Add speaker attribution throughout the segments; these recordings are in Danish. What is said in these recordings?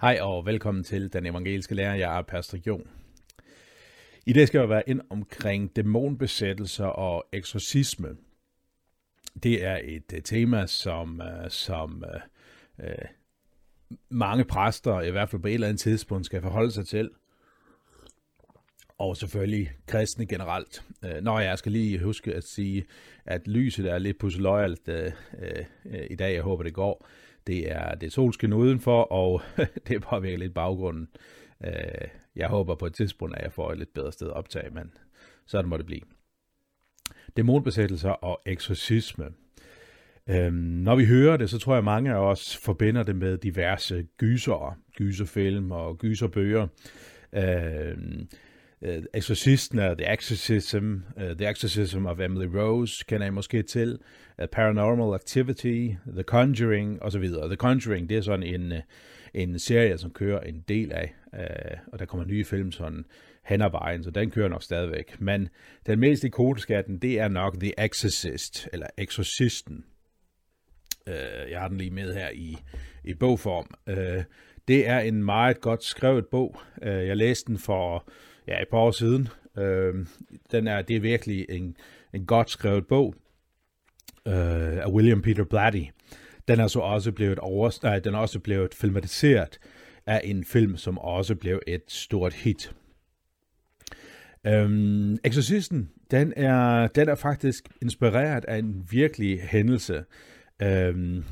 Speaker 1: Hej og velkommen til Den Evangeliske Lærer. Jeg er Pastor Jon. I dag skal jeg være ind omkring dæmonbesættelser og eksorcisme. Det er et øh, tema, som, øh, som øh, øh, mange præster, i hvert fald på et eller andet tidspunkt, skal forholde sig til. Og selvfølgelig kristne generelt. Nå, jeg skal lige huske at sige, at lyset er lidt pusseløjalt øh, øh, i dag. Jeg håber, det går. Det er, det er solskin udenfor, og det påvirker lidt baggrunden. Øh, jeg håber på et tidspunkt, at jeg får et lidt bedre sted at optage, men sådan må det blive. Dæmonbesættelser og eksorcisme. Øhm, når vi hører det, så tror jeg, at mange af os forbinder det med diverse gyser, gyserfilm og gyserbøger. Øhm, uh, Exorcisten og The Exorcism, uh, The Exorcism of Emily Rose, kender jeg måske til, uh, Paranormal Activity, The Conjuring osv. The Conjuring, det er sådan en, uh, en serie, som kører en del af, uh, og der kommer nye film sådan hen ad vejen, så den kører nok stadigvæk. Men den mest ikoniske af den, det er nok The Exorcist, eller Exorcisten. Uh, jeg har den lige med her i, i bogform. Uh, det er en meget godt skrevet bog. Uh, jeg læste den for ja, et par år siden. Øh, den er, det er virkelig en, en godt skrevet bog øh, af William Peter Blatty. Den er så også blevet, over, nej, den er også blevet filmatiseret af en film, som også blev et stort hit. Øhm, Exorcisten, den er, den er faktisk inspireret af en virkelig hændelse. Øhm,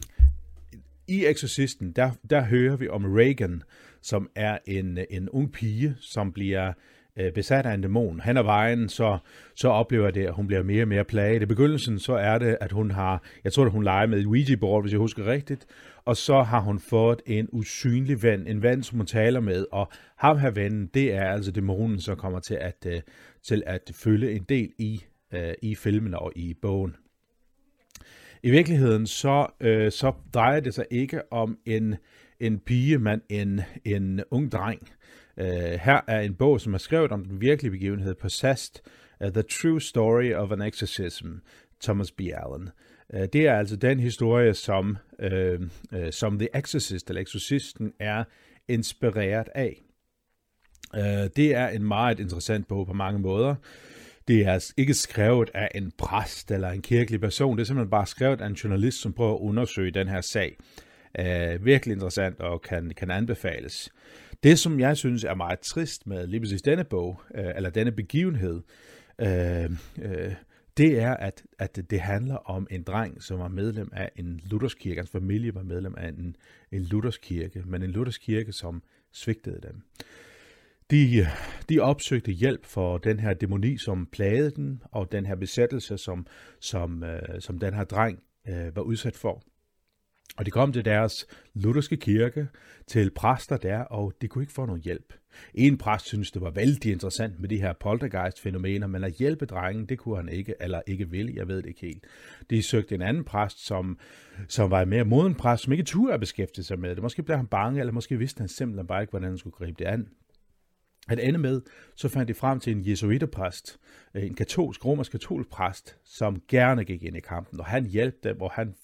Speaker 1: I Exorcisten, der, der hører vi om Reagan, som er en, en ung pige, som bliver øh, besat af en dæmon. Han er vejen, så, så oplever det, at hun bliver mere og mere plaget. I begyndelsen så er det, at hun har, jeg tror, at hun leger med et Ouija-board, hvis jeg husker rigtigt, og så har hun fået en usynlig ven, en ven, som hun taler med, og ham her vennen, det er altså dæmonen, som kommer til at, øh, til at følge en del i, øh, i filmen og i bogen. I virkeligheden så, øh, så drejer det sig ikke om en, en pige, men en, en ung dreng. Uh, her er en bog, som er skrevet om den virkelige begivenhed, Possessed, uh, øh, The True Story of an Exorcism, Thomas B. Allen. Uh, det er altså den historie, som, uh, uh, som The Exorcist, eller Exorcisten, er inspireret af. Uh, det er en meget interessant bog på mange måder. Det er ikke skrevet af en præst eller en kirkelig person, det er simpelthen bare skrevet af en journalist, som prøver at undersøge den her sag. Uh, virkelig interessant og kan, kan anbefales. Det, som jeg synes er meget trist med lige præcis denne bog, øh, eller denne begivenhed, øh, øh, det er, at, at det handler om en dreng, som var medlem af en luthersk kirke. Hans familie var medlem af en, en luthersk kirke, men en luthersk kirke, som svigtede dem. De, de opsøgte hjælp for den her dæmoni, som plagede den, og den her besættelse, som, som, øh, som den her dreng øh, var udsat for. Og de kom til deres lutherske kirke, til præster der, og de kunne ikke få nogen hjælp. En præst synes det var vældig interessant med de her poltergeist-fænomener, men at hjælpe drengen, det kunne han ikke, eller ikke ville, jeg ved det ikke helt. De søgte en anden præst, som, som var en mere moden præst, som ikke turde at beskæftige sig med det. Måske blev han bange, eller måske vidste han simpelthen bare ikke, hvordan han skulle gribe det an. At ende med, så fandt de frem til en jesuiterpræst, en katolsk, romersk katolsk præst, som gerne gik ind i kampen, og han hjalp dem, og han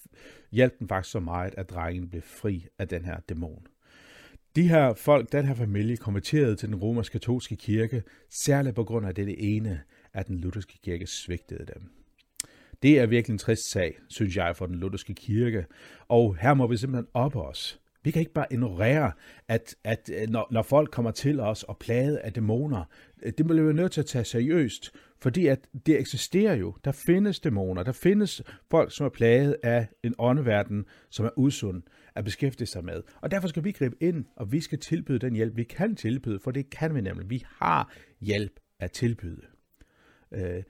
Speaker 1: hjalp den faktisk så meget, at drengen blev fri af den her dæmon. De her folk, den her familie, konverterede til den romersk katolske kirke, særligt på grund af det ene, at den lutherske kirke svigtede dem. Det er virkelig en trist sag, synes jeg, for den lutherske kirke, og her må vi simpelthen op os vi kan ikke bare ignorere, at, at øh, når, når folk kommer til os og plade af dæmoner, øh, det bliver vi nødt til at tage seriøst, fordi at det eksisterer jo. Der findes dæmoner, der findes folk, som er plaget af en åndeverden, som er usund at beskæftige sig med. Og derfor skal vi gribe ind, og vi skal tilbyde den hjælp, vi kan tilbyde, for det kan vi nemlig. Vi har hjælp at tilbyde. Øh,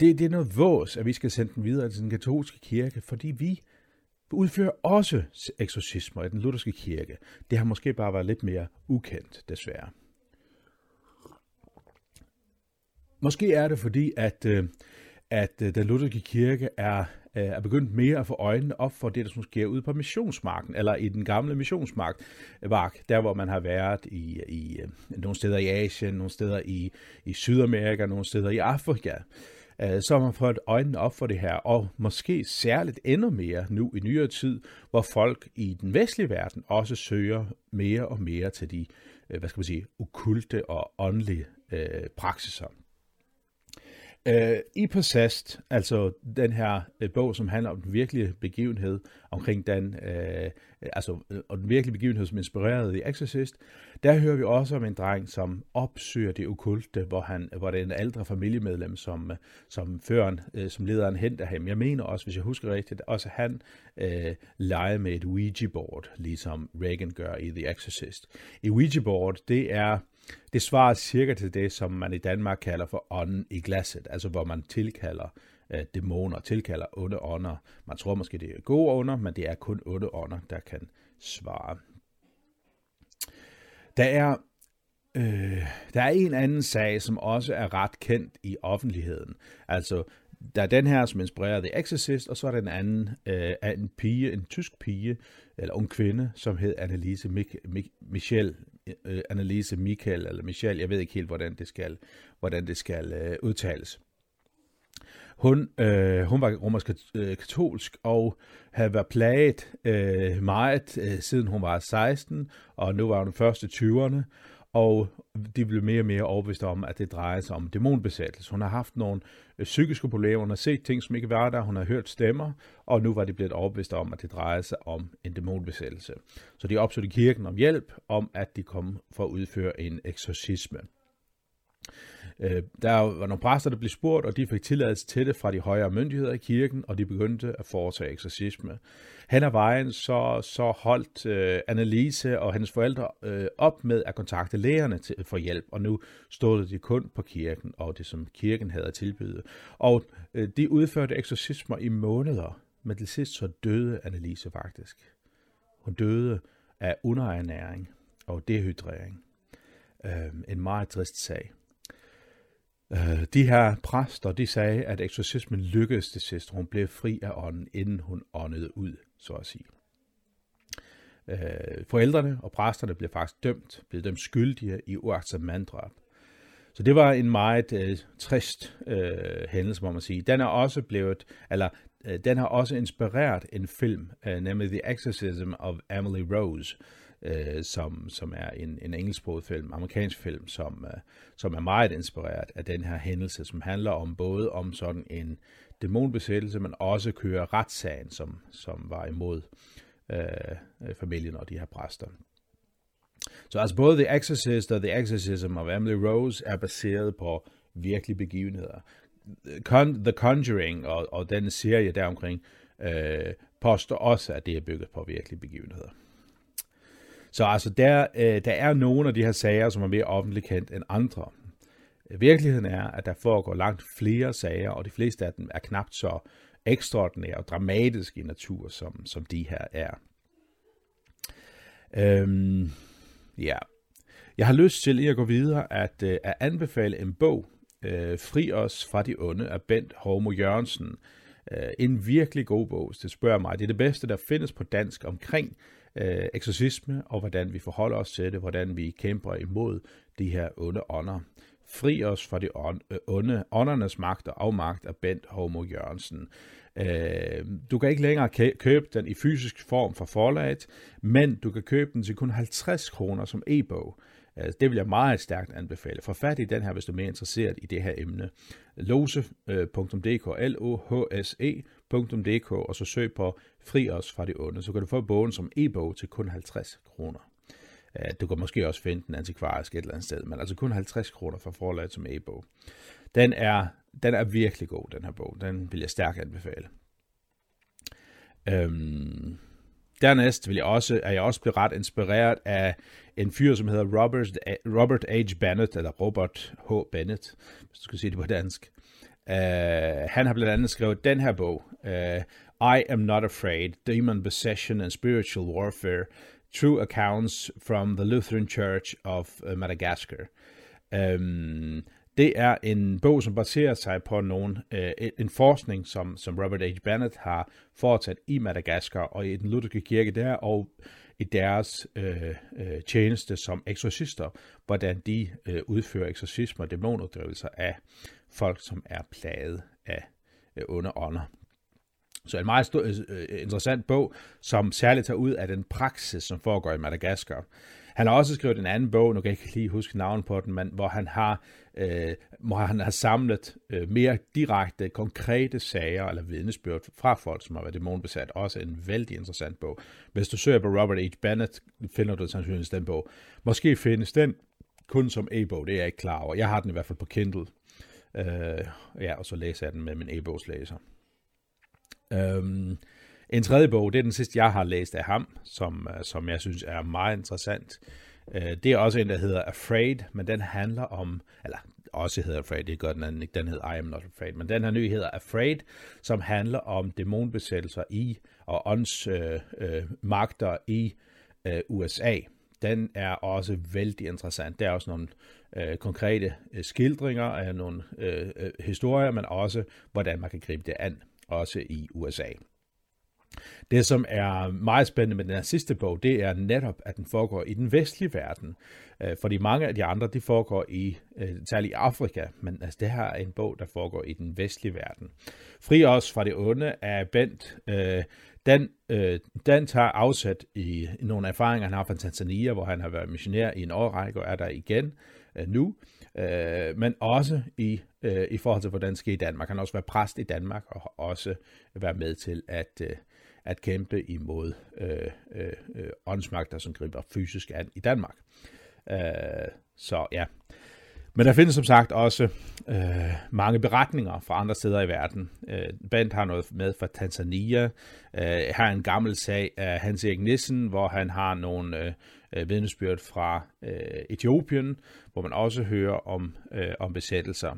Speaker 1: det, det er noget vås, at vi skal sende den videre til den katolske kirke, fordi vi udfører også eksorcismer i den lutherske kirke. Det har måske bare været lidt mere ukendt, desværre. Måske er det fordi, at, øh, at øh, den lutherske kirke er, øh, er begyndt mere at få øjnene op for det, der sker ude på missionsmarken, eller i den gamle missionsmark, der hvor man har været i, i nogle steder i Asien, nogle steder i, i Sydamerika, nogle steder i Afrika øh, som har fået øjnene op for det her, og måske særligt endnu mere nu i nyere tid, hvor folk i den vestlige verden også søger mere og mere til de, øh, hvad skal man sige, okulte og åndelige øh, praksiser. Uh, I Possessed, altså den her øh, bog, som handler om den virkelige begivenhed, omkring den, øh, altså uh, og den virkelige begivenhed, som inspirerede i Exorcist, der hører vi også om en dreng, som opsøger det okulte, hvor, han, hvor det er en ældre familiemedlem, som, som føren, øh, som lederen henter ham. Jeg mener også, hvis jeg husker rigtigt, også han øh, leger med et Ouija-board, ligesom Reagan gør i The Exorcist. Et Ouija-board, det er det svarer cirka til det, som man i Danmark kalder for ånden i glasset, altså hvor man tilkalder øh, dæmoner, tilkalder onde ånder. Man tror måske, det er gode ånder, men det er kun onde ånder, der kan svare. Der er, øh, der er en anden sag, som også er ret kendt i offentligheden. Altså, der er den her, som inspirerer The Exorcist, og så er der en anden øh, af en pige, en tysk pige, eller en kvinde, som hed Annelise Mich- Mich- Michel øh, Annelise Michael eller Michel, jeg ved ikke helt, hvordan det skal, hvordan det skal øh, udtales. Hun, øh, hun var romersk øh, katolsk og havde været plaget øh, meget, øh, siden hun var 16, og nu var hun første 20'erne, og de blev mere og mere overbevist om, at det drejer sig om dæmonbesættelse. Hun har haft nogle øh, psykiske problemer, hun har set ting, som ikke var der, hun har hørt stemmer, og nu var de blevet overbevist om, at det drejer sig om en dæmonbesættelse. Så de opsøgte kirken om hjælp, om at de kom for at udføre en eksorcisme. Øh, der var nogle præster, der blev spurgt, og de fik tilladelse til det fra de højere myndigheder i kirken, og de begyndte at foretage eksorcisme. Hen ad vejen så, så holdt øh, Annelise og hendes forældre øh, op med at kontakte lægerne til, for hjælp, og nu stod de kun på kirken og det, som kirken havde at tilbyde. Og øh, de udførte eksorcismer i måneder, men til sidst så døde Annelise faktisk. Hun døde af underernæring og dehydrering. Øh, en meget trist sag. Øh, de her præster, de sagde, at eksorcismen lykkedes til sidst. Hun blev fri af ånden, inden hun åndede ud, så at sige. Øh, forældrene og præsterne blev faktisk dømt, blev dømt skyldige i uagtsom manddrab. Så det var en meget øh, trist øh, hændelse, må man sige. Den er også blevet, eller øh, den har også inspireret en film, øh, nemlig The Exorcism of Emily Rose, øh, som, som er en, en engelsksproget film, amerikansk film, som, øh, som er meget inspireret af den her hændelse, som handler om både om sådan en dæmonbesættelse, men også kører retssagen, som, som var imod øh, øh, familien og de her præster. Så altså både The Exorcist og The Exorcism of Emily Rose er baseret på virkelige begivenheder. Con- The Conjuring og, og den serie deromkring øh, påstår også, at det er bygget på virkelige begivenheder. Så altså, der, øh, der er nogle af de her sager, som er mere offentligt kendt end andre. Virkeligheden er, at der foregår langt flere sager, og de fleste af dem er knapt så ekstraordinære og dramatiske i natur, som, som de her er. Øhm, ja. Jeg har lyst til at gå videre at, øh, at anbefale en bog, øh, Fri os fra de onde, af Bent Hormo Jørgensen. Øh, en virkelig god bog, det spørger mig. Det er det bedste, der findes på dansk omkring øh, eksorcisme, og hvordan vi forholder os til det, hvordan vi kæmper imod de her onde ånder. Fri os fra de øh, onde åndernes magt og afmagt af Bent Homo Jørgensen. Øh, du kan ikke længere købe den i fysisk form for forlaget, men du kan købe den til kun 50 kroner som e-bog. Øh, det vil jeg meget stærkt anbefale. Få fat i den her, hvis du er mere interesseret i det her emne. lose.dk, øh, l o h s e.dk, og så søg på Fri os fra det onde. Så kan du få bogen som e-bog til kun 50 kroner. Øh, du kan måske også finde den antikvarisk et eller andet sted, men altså kun 50 kroner for forlaget som e-bog. Den er, den er virkelig god, den her bog. Den vil jeg stærkt anbefale. Øhm, Dernæst vil jeg også, er jeg også blevet ret inspireret af en fyr, som hedder Robert, Robert H. Bennett, eller Robert H. Bennett, hvis du skal sige det på dansk. Uh, han har blandt andet skrevet den her bog, uh, I Am Not Afraid, Demon Possession and Spiritual Warfare, True Accounts from the Lutheran Church of uh, Madagascar. Um, det er en bog, som baserer sig på nogen, øh, en forskning, som, som Robert H. Bennett har foretaget i Madagaskar og i den lutherske kirke der, og i deres øh, øh, tjeneste som eksorcister, hvordan de øh, udfører eksorcismer og dæmonuddrivelser af folk, som er plaget af øh, onde ånder. Så en meget stor, øh, øh, interessant bog, som særligt tager ud af den praksis, som foregår i Madagaskar. Han har også skrevet en anden bog, nu kan jeg ikke lige huske navnet på den, men hvor han har, øh, hvor han har samlet øh, mere direkte, konkrete sager eller vidnesbyrd fra folk, som har været dæmonbesat. Også en vældig interessant bog. Hvis du søger på Robert H. Bennett, finder du sandsynligvis den bog. Måske findes den kun som e-bog, det er jeg ikke klar over. Jeg har den i hvert fald på Kindle. Øh, ja, og så læser jeg den med min e-bogslæser. Øhm, en tredje bog, det er den sidste, jeg har læst af ham, som, øh, som jeg synes er meget interessant. Øh, det er også en, der hedder Afraid, men den handler om, eller også hedder Afraid, det gør den anden ikke, den hedder I Am Not Afraid, men den her nye hedder Afraid, som handler om dæmonbesættelser i, og ånds øh, øh, magter i øh, USA. Den er også vældig interessant. Der er også nogle øh, konkrete øh, skildringer af nogle øh, øh, historier, men også hvordan man kan gribe det an, også i USA. Det, som er meget spændende med den her sidste bog, det er netop, at den foregår i den vestlige verden. Øh, fordi mange af de andre, de foregår i, øh, særligt i Afrika, men altså, det her er en bog, der foregår i den vestlige verden. Fri os fra det onde er Bent, øh, den, øh, den tager afsæt i, i nogle erfaringer, han har fra Tanzania, hvor han har været missionær i en årrække og er der igen nu, øh, men også i, øh, i forhold til, hvordan det sker i Danmark. Han har også været præst i Danmark og også været med til at øh, at kæmpe imod øh, øh, øh, åndsmagter, som griber fysisk an i Danmark. Øh, så ja. Men der findes som sagt også øh, mange beretninger fra andre steder i verden. Øh, Bent har noget med fra Tanzania. Øh, her er en gammel sag af Hans Erik Nissen, hvor han har nogle øh, øh vidnesbyrd fra øh, Etiopien, hvor man også hører om, øh, om besættelser.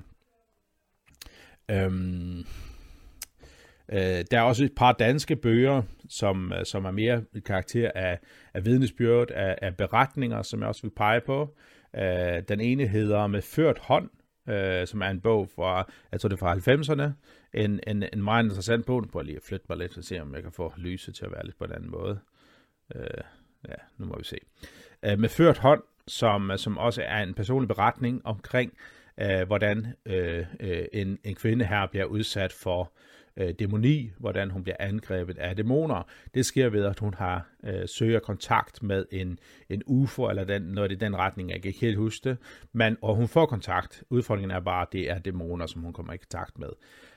Speaker 1: Øhm, Øh, der er også et par danske bøger, som, øh, som er mere i karakter af, af vidnesbyrd, af, af beretninger, som jeg også vil pege på. Øh, den ene hedder Med ført hånd, øh, som er en bog fra, jeg tror det er fra 90'erne. En, en, en meget interessant bog. Nu prøver jeg lige at flytte mig lidt så se, om jeg kan få lyset til at være lidt på en anden måde. Øh, ja, nu må vi se. Øh, med ført hånd, som, øh, som også er en personlig beretning omkring, øh, hvordan øh, øh, en, en kvinde her bliver udsat for øh, dæmoni, hvordan hun bliver angrebet af dæmoner. Det sker ved, at hun har øh, søger kontakt med en, en UFO, eller den, noget i den retning, jeg kan ikke helt huske det, men, og hun får kontakt. Udfordringen er bare, at det er dæmoner, som hun kommer i kontakt med.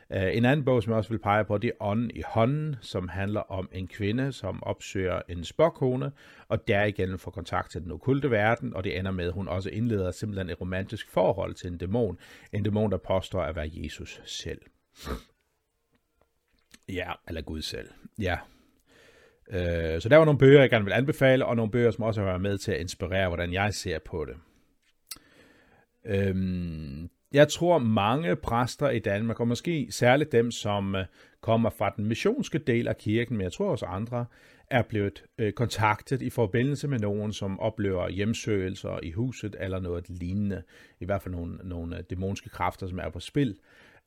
Speaker 1: Øh, en anden bog, som jeg også vil pege på, det er Ånden i hånden, som handler om en kvinde, som opsøger en spokkone, og derigennem får kontakt til den okulte verden, og det ender med, at hun også indleder simpelthen et romantisk forhold til en dæmon. En dæmon, der påstår at være Jesus selv. Ja, eller Gud selv. Ja. Øh, så der var nogle bøger, jeg gerne vil anbefale, og nogle bøger, som også har været med til at inspirere, hvordan jeg ser på det. Øhm, jeg tror mange præster i Danmark, og måske særligt dem, som øh, kommer fra den missionske del af kirken, men jeg tror også andre, er blevet øh, kontaktet i forbindelse med nogen, som oplever hjemsøgelser i huset eller noget lignende. I hvert fald nogle, nogle øh, dæmonske kræfter, som er på spil.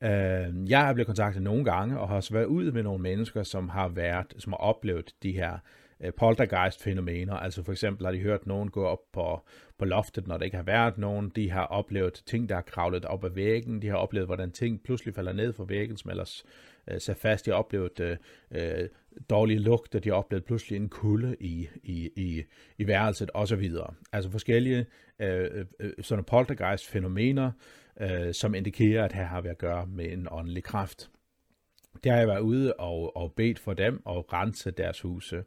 Speaker 1: Øh, jeg er blevet kontaktet nogle gange, og har også været ud med nogle mennesker, som har været, som har oplevet de her øh, Øh, poltergeist-fænomener. Altså for eksempel har de hørt nogen gå op på, på loftet, når der ikke har været nogen. De har oplevet ting, der har kravlet op ad væggen. De har oplevet, hvordan ting pludselig falder ned fra væggen, som ellers øh, sig fast. De har oplevet øh, øh, dårlige lugter. De har oplevet pludselig en kulde i, i, i, i værelset osv. Altså forskellige øh, øh, øh, sådan poltergeist-fænomener, øh, som indikerer, at her har vi at gøre med en åndelig kraft. Der har jeg været ude og, og bedt for dem og rense deres huse.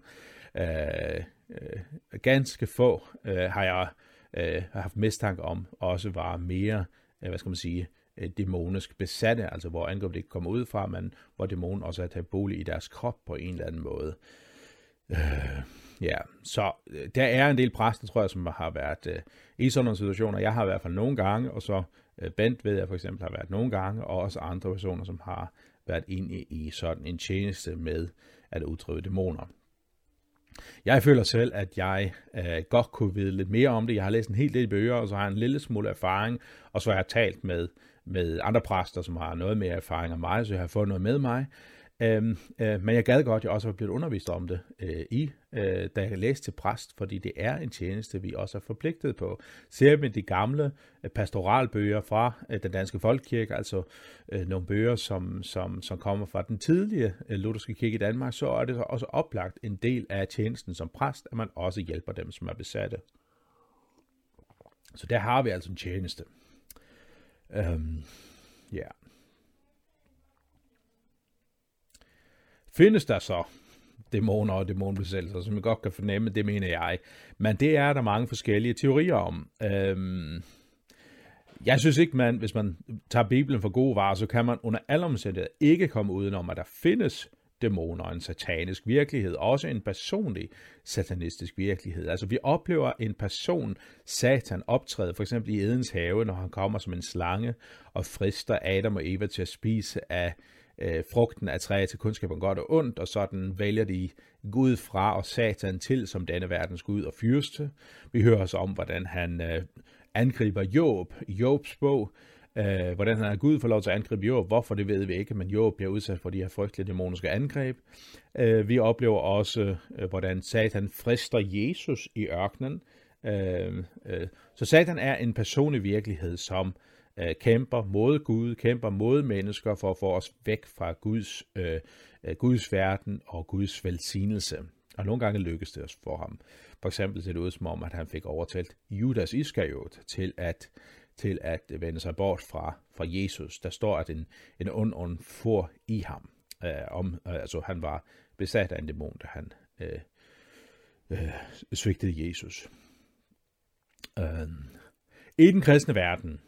Speaker 1: Øh, øh, ganske få øh, har jeg øh, haft mistanke om også var mere, øh, hvad skal man sige, øh, dæmonisk besatte, altså hvor angrebet ikke kommer ud fra, men hvor dæmonen også er taget bolig i deres krop på en eller anden måde. Øh, ja, så øh, der er en del præster, tror jeg, som har været øh, i sådan nogle situationer. Jeg har i hvert fald nogle gange, og så Øh, Bent ved jeg for eksempel har været nogle gange, og også andre personer, som har været inde i sådan en tjeneste med at udtrykke dæmoner. Jeg føler selv, at jeg øh, godt kunne vide lidt mere om det. Jeg har læst en hel del bøger, og så har jeg en lille smule erfaring, og så har jeg talt med, med andre præster, som har noget mere erfaring end mig, så jeg har fået noget med mig. Øhm, øh, men jeg gad godt, at jeg også var blevet undervist om det øh, i, øh, da jeg læste til præst, fordi det er en tjeneste, vi også er forpligtet på. Ser vi de gamle øh, pastoralbøger fra øh, den danske folkekirke, altså øh, nogle bøger, som, som, som kommer fra den tidlige øh, lutherske kirke i Danmark, så er det også oplagt en del af tjenesten som præst, at man også hjælper dem, som er besatte. Så der har vi altså en tjeneste. Øhm, ja. Yeah. Findes der så dæmoner og dæmonbesættelser, som vi godt kan fornemme, det mener jeg. Men det er der mange forskellige teorier om. Øhm, jeg synes ikke, man, hvis man tager Bibelen for gode varer, så kan man under alle omstændigheder ikke komme udenom, at der findes dæmoner, en satanisk virkelighed, også en personlig satanistisk virkelighed. Altså vi oplever en person, Satan, optræde for eksempel i Edens have, når han kommer som en slange og frister Adam og Eva til at spise af øh, frugten af træet til kundskab om godt og ondt, og sådan vælger de Gud fra og Satan til som denne verdens Gud og fyrste. Vi hører også om, hvordan han øh, angriber Job i Jobs bog, øh, hvordan han er Gud får lov til at angribe Job. Hvorfor, det ved vi ikke, men Job bliver udsat for de her frygtelige dæmoniske angreb. Øh, vi oplever også, øh, hvordan Satan frister Jesus i ørkenen. Øh, øh, så Satan er en personlig virkelighed, som øh, øh, kæmper mod Gud, kæmper mod mennesker for at få os væk fra Guds, øh, øh Guds verden og Guds velsignelse. Og nogle gange lykkedes det også for ham. For eksempel ser det ud som om, at han fik overtalt Judas Iskariot til at, til at vende sig bort fra, fra Jesus. Der står, at en, en ond ånd for i ham. Øh, om, øh, altså han var besat af en dæmon, da han øh, øh, svigtede Jesus. Øh, I den kristne verden,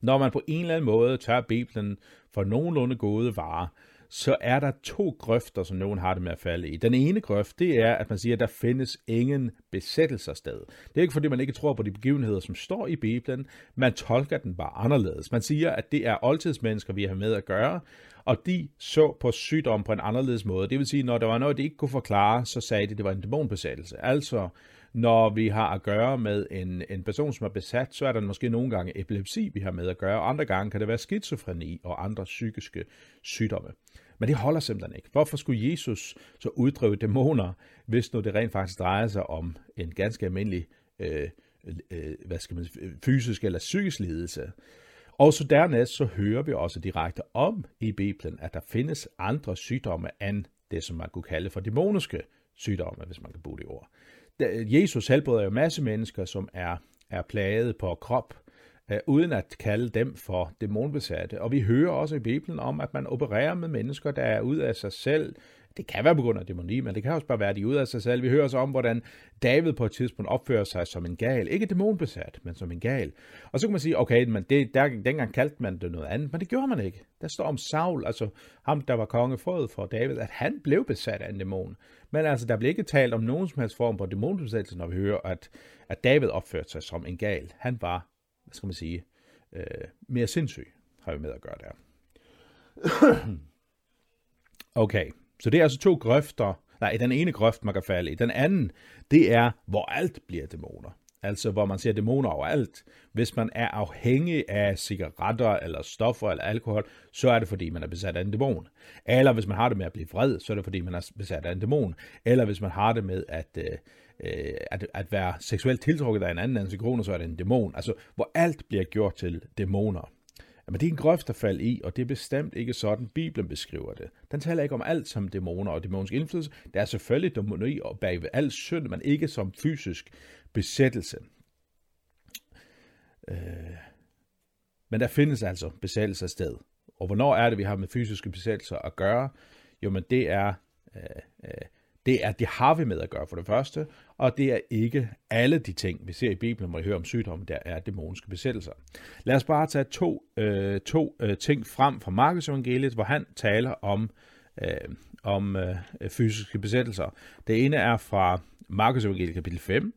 Speaker 1: når man på en eller anden måde tør Bibelen for nogenlunde gode varer, så er der to grøfter, som nogen har det med at falde i. Den ene grøft, det er, at man siger, at der findes ingen besættelsersted. Det er ikke fordi, man ikke tror på de begivenheder, som står i Bibelen. Man tolker den bare anderledes. Man siger, at det er oldtidsmennesker, vi har med at gøre, og de så på sygdom på en anderledes måde. Det vil sige, når der var noget, de ikke kunne forklare, så sagde de, at det var en dæmonbesættelse. Altså, når vi har at gøre med en, en person, som er besat, så er der måske nogle gange epilepsi, vi har med at gøre, og andre gange kan det være skizofreni og andre psykiske sygdomme. Men det holder simpelthen ikke. Hvorfor skulle Jesus så uddrive dæmoner, hvis nu det rent faktisk drejer sig om en ganske almindelig øh, øh, hvad skal man, fysisk eller psykisk lidelse? Og så dernæst så hører vi også direkte om i Bibelen, at der findes andre sygdomme end det, som man kunne kalde for dæmoniske sygdomme, hvis man kan bruge det ord. Jesus helbreder jo masse mennesker, som er, er plaget på krop, øh, uden at kalde dem for dæmonbesatte. Og vi hører også i Bibelen om, at man opererer med mennesker, der er ud af sig selv. Det kan være på grund af dæmoni, men det kan også bare være, at de er ude af sig selv. Vi hører så om, hvordan David på et tidspunkt opfører sig som en gal. Ikke dæmonbesat, men som en gal. Og så kan man sige, okay, men det, der, dengang kaldte man det noget andet, men det gjorde man ikke. Der står om Saul, altså ham, der var kongefod for David, at han blev besat af en dæmon. Men altså, der bliver ikke talt om nogen som helst form for dæmonbesættelse, når vi hører, at, at David opførte sig som en gal. Han var, hvad skal man sige, øh, mere sindssyg, har vi med at gøre der. okay, så det er altså to grøfter. Nej, den ene grøft, man kan falde i. Den anden, det er, hvor alt bliver dæmoner altså hvor man ser dæmoner overalt. Hvis man er afhængig af cigaretter eller stoffer eller alkohol, så er det fordi, man er besat af en dæmon. Eller hvis man har det med at blive vred, så er det fordi, man er besat af en dæmon. Eller hvis man har det med at, øh, øh at, at være seksuelt tiltrukket af en anden antikrone, så er det en dæmon. Altså, hvor alt bliver gjort til dæmoner. Men det er en grøft at falde i, og det er bestemt ikke sådan, Bibelen beskriver det. Den taler ikke om alt som dæmoner og dæmonsk indflydelse. Der er selvfølgelig dæmoni og bagved al synd, men ikke som fysisk besættelse. Øh, men der findes altså besættelse sted. Og hvornår er det, vi har med fysiske besættelser at gøre? Jo, men det er, øh, øh, det er, det har vi med at gøre for det første, og det er ikke alle de ting, vi ser i Bibelen, hvor vi hører om sygdomme, der er dæmoniske besættelser. Lad os bare tage to, øh, to øh, ting frem fra Markus evangeliet, hvor han taler om, øh, om øh, fysiske besættelser. Det ene er fra Markus evangeliet kapitel 5,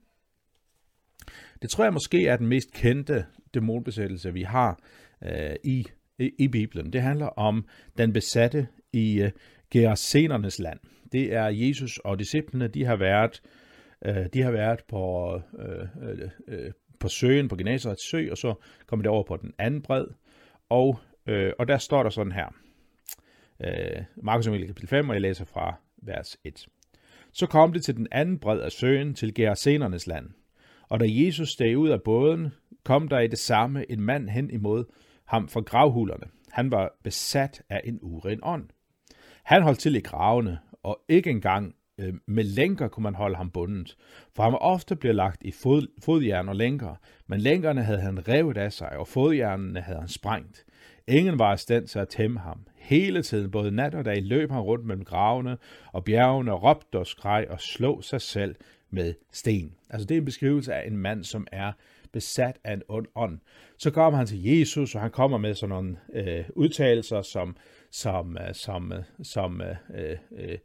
Speaker 1: det tror jeg måske er den mest kendte dæmonbesættelse, vi har øh, i, i, i Bibelen. Det handler om den besatte i øh, Gerasenernes land. Det er Jesus og disciplene, de har været, øh, Øh, de har været på, øh, øh, øh på søen, på Genesarets sø, og så kommer det over på den anden bred. Og, øh, og der står der sådan her. øh, Markus Emilie kapitel 5, og jeg læser fra vers 1. Så kom det til den anden bred af søen, til Gerasenernes land. Og da Jesus steg ud af båden, kom der i det samme en mand hen imod ham fra gravhulerne. Han var besat af en uren ånd. Han holdt til i gravene, og ikke engang øh, med lænker kunne man holde ham bundet, for han var ofte blevet lagt i fod, fodjern og lænker, men lænkerne havde han revet af sig, og fodjernene havde han sprængt. Ingen var i stand til at tæmme ham. Hele tiden, både nat og dag, løb han rundt mellem gravene og bjergene, råbte og skreg og slog sig selv med sten. Altså det er en beskrivelse af en mand, som er besat af en ond ånd. Så kommer han til Jesus, og han kommer med sådan nogle øh, udtalelser, som, som, øh, som, øh, som øh, øh, øh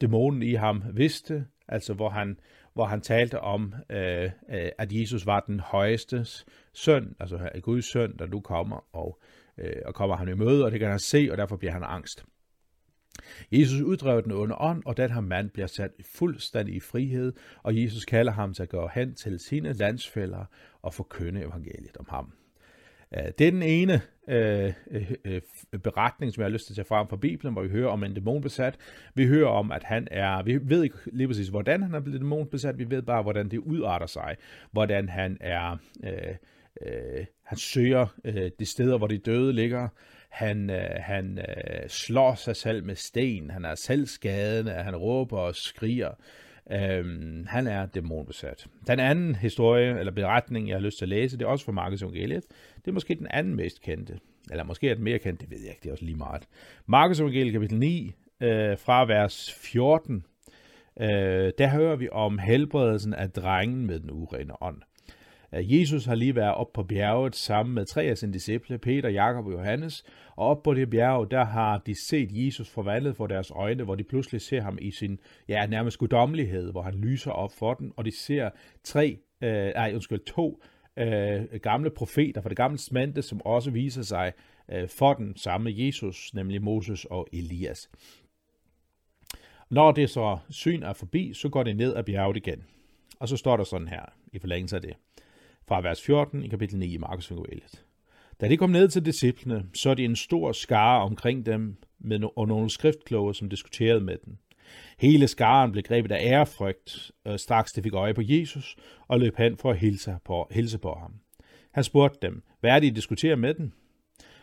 Speaker 1: dæmonen i ham vidste, altså hvor han, hvor han talte om, øh, øh at Jesus var den højeste søn, altså Guds søn, der nu kommer, og, øh, og kommer han i møde, og det kan han se, og derfor bliver han angst. Jesus uddrev den onde ånd, og den her mand bliver sat fuldstændig i frihed, og Jesus kalder ham til at gå hen til sine landsfælder og forkynde evangeliet om ham. Øh, det er den ene øh, øh, beretning, som jeg har lyst til at tage frem fra Bibelen, hvor vi hører om en dæmonbesat. Vi hører om, at han er, vi ved ikke lige præcis, hvordan han er blevet dæmonbesat, vi ved bare, hvordan det udarter sig, hvordan han er, øh, øh, han søger øh, de steder, hvor de døde ligger, han, øh, han øh, slår sig selv med sten, han er selvskadende, han råber og skriger. Øhm, han er dæmonbesat. Den anden historie, eller beretning, jeg har lyst til at læse, det er også fra Markus Evangeliet. Det er måske den anden mest kendte. Eller måske er den mere kendt, det ved jeg ikke, det er også lige meget. Markus Evangeliet kapitel 9, øh, fra vers 14, øh, der hører vi om helbredelsen af drengen med den urene ånd. Jesus har lige været op på bjerget sammen med tre af sine disciple, Peter, Jakob og Johannes, og op på det bjerg, der har de set Jesus forvandlet for deres øjne, hvor de pludselig ser ham i sin, ja, nærmest guddommelighed, hvor han lyser op for den, og de ser tre, øh, nej, undskyld, to øh, gamle profeter fra det gamle smante, som også viser sig øh, for den samme Jesus, nemlig Moses og Elias. Når det så syn er forbi, så går det ned ad bjerget igen. Og så står der sådan her, i forlængelse af det fra vers 14 i kapitel 9 i Markus evangeliet. Da de kom ned til disciplene, så de en stor skare omkring dem med no- og nogle skriftkloge, som diskuterede med dem. Hele skaren blev grebet af ærefrygt, og straks de fik øje på Jesus, og løb hen for at hilse på, hilse på ham. Han spurgte dem, hvad er det, I diskuterer med den?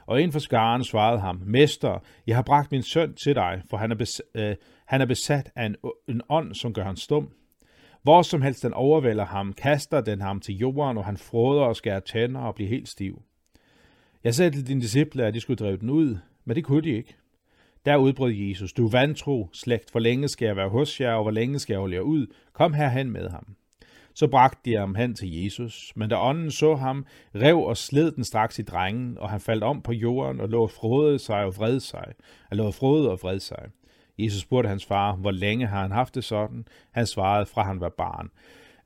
Speaker 1: Og en for skaren svarede ham, Mester, jeg har bragt min søn til dig, for han er, bes, øh, han er besat af en, en ånd, som gør ham stum. Hvor som helst den overvælder ham, kaster den ham til jorden, og han froder og skærer tænder og bliver helt stiv. Jeg sagde til dine disciple, at de skulle drive den ud, men det kunne de ikke. Der udbrød Jesus, du vantro, slægt, hvor længe skal jeg være hos jer, og hvor længe skal jeg holde jer ud? Kom herhen med ham. Så bragte de ham hen til Jesus, men da ånden så ham, rev og sled den straks i drengen, og han faldt om på jorden og lå frode sig og vred sig, Han lå frode og vred sig. Jesus spurgte hans far, hvor længe har han haft det sådan? Han svarede, fra han var barn.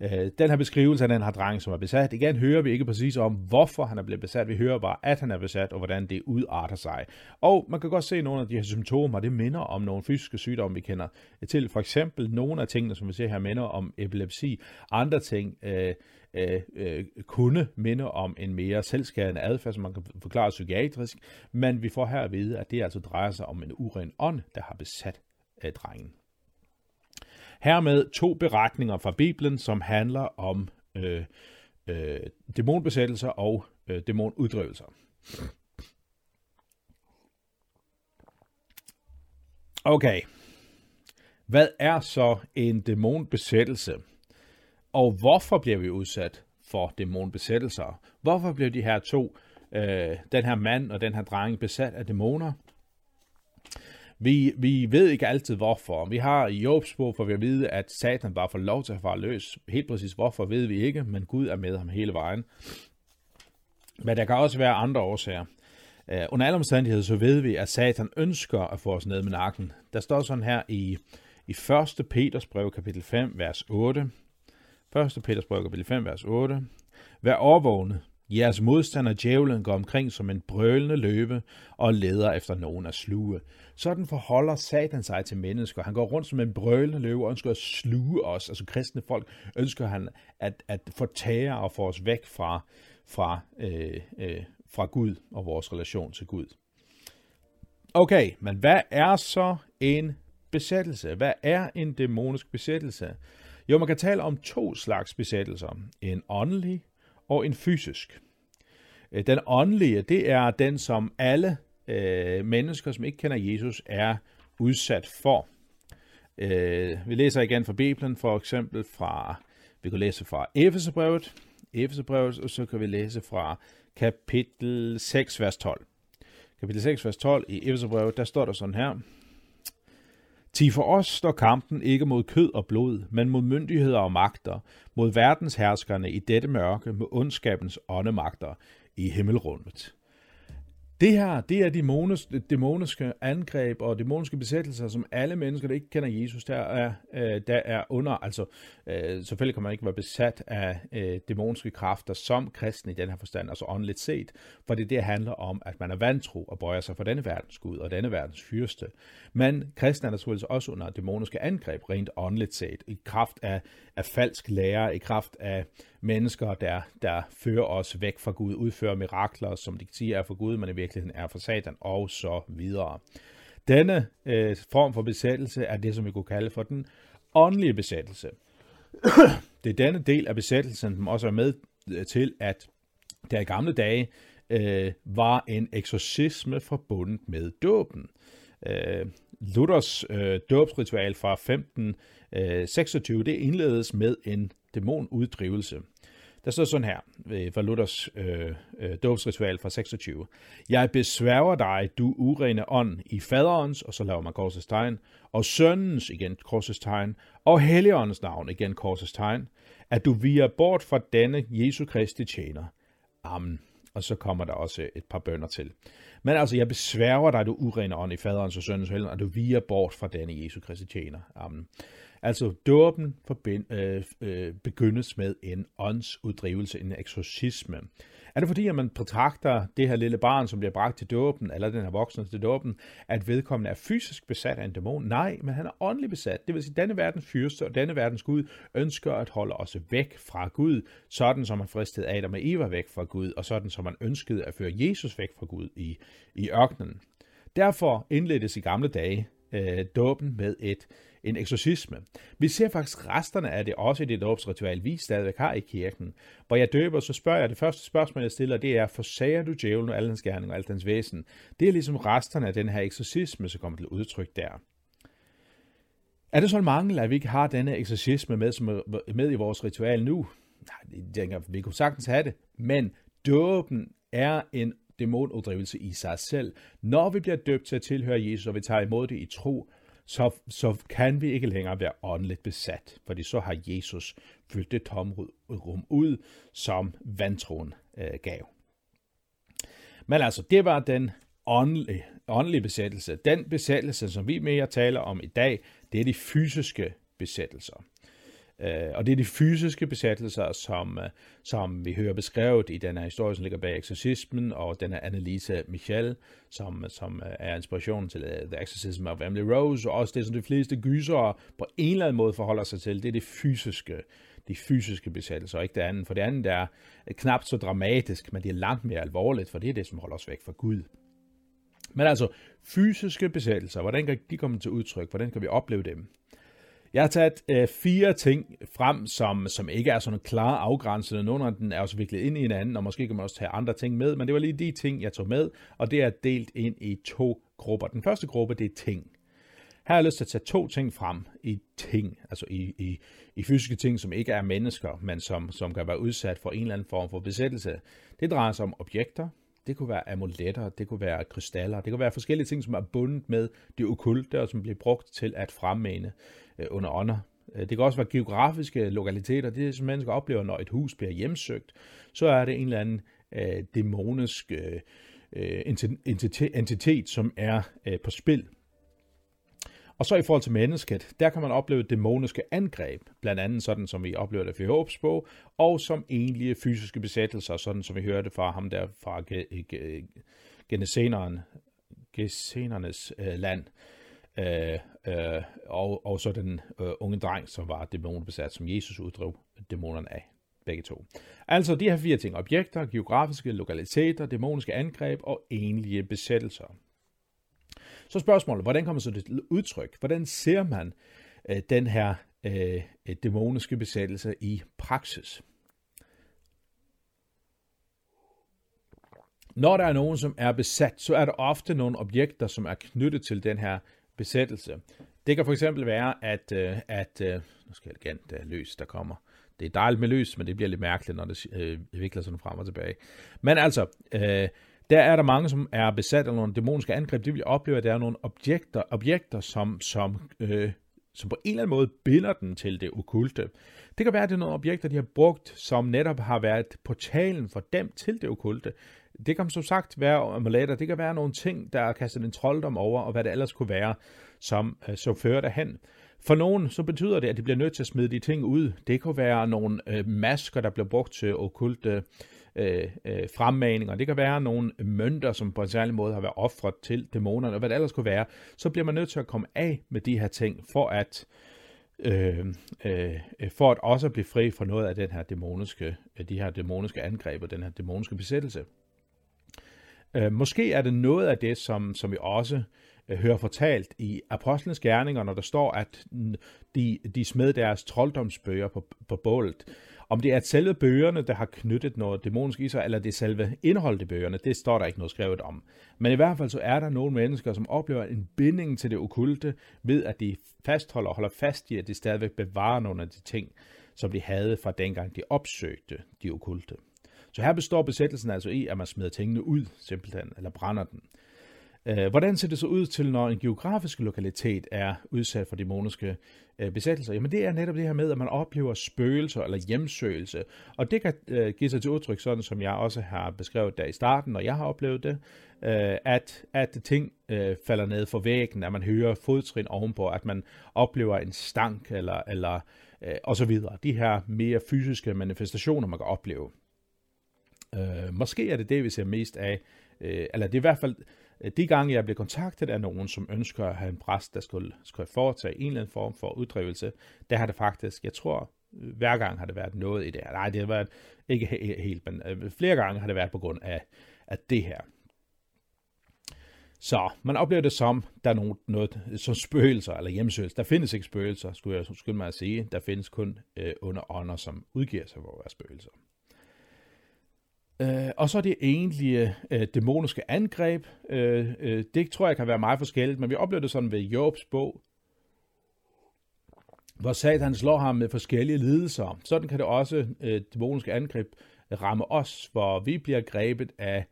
Speaker 1: Øh, den her beskrivelse af den her dreng, som er besat, igen hører vi ikke præcis om, hvorfor han er blevet besat. Vi hører bare, at han er besat, og hvordan det udarter sig. Og man kan godt se nogle af de her symptomer, det minder om nogle fysiske sygdomme, vi kender til. For eksempel nogle af tingene, som vi ser her, minder om epilepsi. Andre ting øh, øh, øh, kunne minde om en mere selvskadende adfærd, som man kan forklare psykiatrisk. Men vi får her at vide, at det altså drejer sig om en uren ånd, der har besat øh, drengen. Hermed to beretninger fra Bibelen, som handler om øh, øh, dæmonbesættelser og øh, dæmonuddrivelser. Okay. Hvad er så en dæmonbesættelse? Og hvorfor bliver vi udsat for dæmonbesættelser? Hvorfor bliver de her to, øh, den her mand og den her dreng, besat af dæmoner? Vi, vi ved ikke altid hvorfor. Vi har i Jobs bog for vi at vide, at Satan bare får lov til at fare løs. Helt præcis hvorfor ved vi ikke, men Gud er med ham hele vejen. Men der kan også være andre årsager. Uh, under alle omstændigheder så ved vi, at Satan ønsker at få os ned med nakken. Der står sådan her i, i 1. Peters brev kapitel 5, vers 8. 1. Peters brev kapitel 5, vers 8. Vær overvågne, Jeres modstander djævlen går omkring som en brølende løve og leder efter nogen at sluge. Sådan forholder Satan sig til mennesker. Han går rundt som en brølende løve og ønsker at sluge os. Altså kristne folk ønsker han at, at fortære og få os væk fra, fra, øh, øh, fra Gud og vores relation til Gud. Okay, men hvad er så en besættelse? Hvad er en dæmonisk besættelse? Jo, man kan tale om to slags besættelser. En åndelig og en fysisk. Øh, den åndelige, det er den, som alle øh, mennesker, som ikke kender Jesus, er udsat for. Øh, vi læser igen fra Bibelen, for eksempel fra, vi kan læse fra Efeserbrevet, Efeserbrevet, og så kan vi læse fra kapitel 6, vers 12. Kapitel 6, vers 12 i Efeserbrevet, der står der sådan her. Ti for os står kampen ikke mod kød og blod, men mod myndigheder og magter, mod verdensherskerne i dette mørke, med ondskabens åndemagter i himmelrummet. Det her, det er dæmonisk, dæmoniske angreb og dæmoniske besættelser, som alle mennesker, der ikke kender Jesus, der er, øh, der er under. Altså, øh, selvfølgelig kan man ikke være besat af øh, dæmoniske kræfter som kristen i den her forstand, altså åndeligt set, for det, det handler om, at man er vantro og bøjer sig for denne verdens Gud og denne verdens fyrste. Men kristne er naturligvis også under dæmoniske angreb, rent åndeligt set, i kraft af, af falsk lære, i kraft af mennesker, der, der fører os væk fra Gud, udfører mirakler, som de siger er for Gud, men i virkeligheden er for Satan, og så videre. Denne øh, form for besættelse er det, som vi kunne kalde for den åndelige besættelse. det er denne del af besættelsen, som også er med øh, til, at der i gamle dage øh, var en eksorcisme forbundet med dåben. Øh, Øh, Luthers øh, dåbsritual fra 1526, øh, det indledes med en dæmonuddrivelse. Der står sådan her, øh, fra Luthers øh, øh, dåbsritual fra 26. Jeg besværger dig, du urene ånd, i faderens, og så laver man korsets tegn, og søndens, igen korsets tegn, og helligåndens navn, igen korsets tegn, at du viger bort fra denne Jesu Kristi tjener. Amen. Og så kommer der også et par bønder til. Men altså, jeg besværger dig, du urene ånd, i faderens og søndens helligånd, og du viger bort fra denne Jesu Kristi tjener. Amen. Altså dåben forbind, øh, øh, begyndes med en åndsuddrivelse, en eksorcisme. Er det fordi, at man betragter det her lille barn, som bliver bragt til dåben, eller den her voksne til dåben, at vedkommende er fysisk besat af en dæmon? Nej, men han er åndelig besat. Det vil sige, at denne verdens fyrste og denne verdens Gud ønsker at holde os væk fra Gud, sådan som man fristede Adam og Eva væk fra Gud, og sådan som man ønskede at føre Jesus væk fra Gud i, i ørkenen. Derfor indledtes i gamle dage øh, dåben med et en eksorcisme. Vi ser faktisk resterne af det også i det dåbsritual, vi stadigvæk har i kirken. Hvor jeg døber, så spørger jeg, det første spørgsmål, jeg stiller, det er, forsager du djævlen og al hans gerning og alt hans væsen? Det er ligesom resterne af den her eksorcisme, som kommer til udtryk der. Er det så en mangel, at vi ikke har denne eksorcisme med, som er med i vores ritual nu? Nej, jeg tænker, vi kunne sagtens have det, men dåben er en dæmonuddrivelse i sig selv. Når vi bliver døbt til at tilhøre Jesus, og vi tager imod det i tro, så, så kan vi ikke længere være åndeligt besat, fordi så har Jesus fyldt det tomrum ud, som vantroen øh, gav. Men altså, det var den åndelige, åndelige besættelse. Den besættelse, som vi mere taler om i dag, det er de fysiske besættelser. Øh, og det er de fysiske besættelser, som, øh, som vi hører beskrevet i den her historie, som ligger bag eksorcismen, og den her Annelise Michel, som, som øh, er inspirationen til øh, The Exorcism of Emily Rose, og også det, som de fleste gysere på en eller anden måde forholder sig til, det er det fysiske, de fysiske besættelser, og ikke det andet. For det andet er knap så dramatisk, men det er langt mere alvorligt, for det er det, som holder os væk fra Gud. Men altså, fysiske besættelser, hvordan kan de komme til udtryk? Hvordan kan vi opleve dem? Jeg har taget øh, fire ting frem, som, som ikke er sådan klare afgrænsede. Nogle af dem er også viklet ind i hinanden, og måske kan man også tage andre ting med, men det var lige de ting, jeg tog med, og det er delt ind i to grupper. Den første gruppe, det er ting. Her har jeg lyst til at tage to ting frem i ting, altså i, i, i fysiske ting, som ikke er mennesker, men som, som kan være udsat for en eller anden form for besættelse. Det drejer sig om objekter, det kunne være amuletter, det kunne være krystaller, det kunne være forskellige ting, som er bundet med det okulte, og som bliver brugt til at fremmane Øh, under ånder. Øh, det kan også være geografiske lokaliteter. Det er som mennesker oplever, når et hus bliver hjemsøgt, så er det en eller anden øh, dæmonisk øh, øh entitet, entitet, som er øh, på spil. Og så i forhold til mennesket, der kan man opleve dæmoniske angreb, blandt andet sådan som vi oplever det i Håbs bog, og som egentlige fysiske besættelser, sådan som vi hørte fra ham der fra Gesenernes øh, land. Øh, øh, og, og så den øh, unge dreng, som var dæmonbesat, som Jesus uddrev dæmonerne af. Begge to. Altså de her fire ting. Objekter, geografiske lokaliteter, dæmoniske angreb og enlige besættelser. Så spørgsmålet, hvordan kommer så det til udtryk? Hvordan ser man øh, den her øh, dæmoniske besættelse i praksis? Når der er nogen, som er besat, så er der ofte nogle objekter, som er knyttet til den her besættelse. Det kan for eksempel være, at, øh, at øh, nu skal jeg igen, det er lys, der kommer. Det er dejligt med lys, men det bliver lidt mærkeligt, når det øh, vikler sådan frem og tilbage. Men altså, øh, der er der mange, som er besat af nogle dæmoniske angreb. Det vil opleve, at der er nogle objekter, objekter som, som, øh, som på en eller anden måde binder den til det okulte. Det kan være, at det er nogle objekter, de har brugt, som netop har været portalen for dem til det okulte. Det kan som sagt være amuletter, det kan være nogle ting, der er kastet en trolddom over, og hvad det ellers kunne være, som, øh, som fører derhen. For nogen så betyder det, at de bliver nødt til at smide de ting ud. Det kunne være nogle øh, masker, der bliver brugt til okulte øh, øh, fremmaninger. Det kan være nogle mønter, som på en særlig måde har været offret til dæmonerne, og hvad det ellers kunne være. Så bliver man nødt til at komme af med de her ting, for at øh, øh, for at også blive fri fra noget af den her dæmoniske, øh, de her dæmoniske angreb og den her dæmoniske besættelse. Øh, måske er det noget af det, som, som vi også øh, hører fortalt i Apostlenes Gerninger, når der står, at de, de smed deres trolddomsbøger på, på bålet. Om det er selve bøgerne, der har knyttet noget dæmonisk i sig, eller det er selve indholdet i bøgerne, det står der ikke noget skrevet om. Men i hvert fald så er der nogle mennesker, som oplever en binding til det okulte, ved at de fastholder og holder fast i, at de stadigvæk bevarer nogle af de ting, som de havde fra dengang de opsøgte de okulte. Så her består besættelsen altså i, at man smider tingene ud, simpelthen, eller brænder den. Øh, hvordan ser det så ud til, når en geografisk lokalitet er udsat for dæmoniske øh, besættelser? Jamen det er netop det her med, at man oplever spøgelser eller hjemsøgelse. Og det kan øh, give sig til udtryk, sådan som jeg også har beskrevet der i starten, når jeg har oplevet det, at, at ting falder ned for væggen, at man hører fodtrin ovenpå, at man oplever en stank eller, eller og så videre. De her mere fysiske manifestationer, man kan opleve. Øh, måske er det det, vi ser mest af, øh, eller det er i hvert fald øh, de gange, jeg bliver kontaktet af nogen, som ønsker at have en præst, der skulle, skulle foretage en eller anden form for uddrivelse, der har det faktisk, jeg tror, hver gang har det været noget i det her. Nej, det har været ikke helt, men øh, flere gange har det været på grund af, af det her. Så man oplever det som, der er noget, noget som spøgelser eller hjemsøgelser. Der findes ikke spøgelser, skulle jeg skulle mig at sige. Der findes kun øh, under ånder, som udgiver sig for at være spøgelser. Øh, og så det egentlige øh, dæmoniske angreb. Øh, øh, det tror jeg kan være meget forskelligt, men vi oplever det sådan ved Jobs bog, hvor Satan slår ham med forskellige lidelser. Sådan kan det også øh, dæmoniske angreb ramme os, hvor vi bliver grebet af,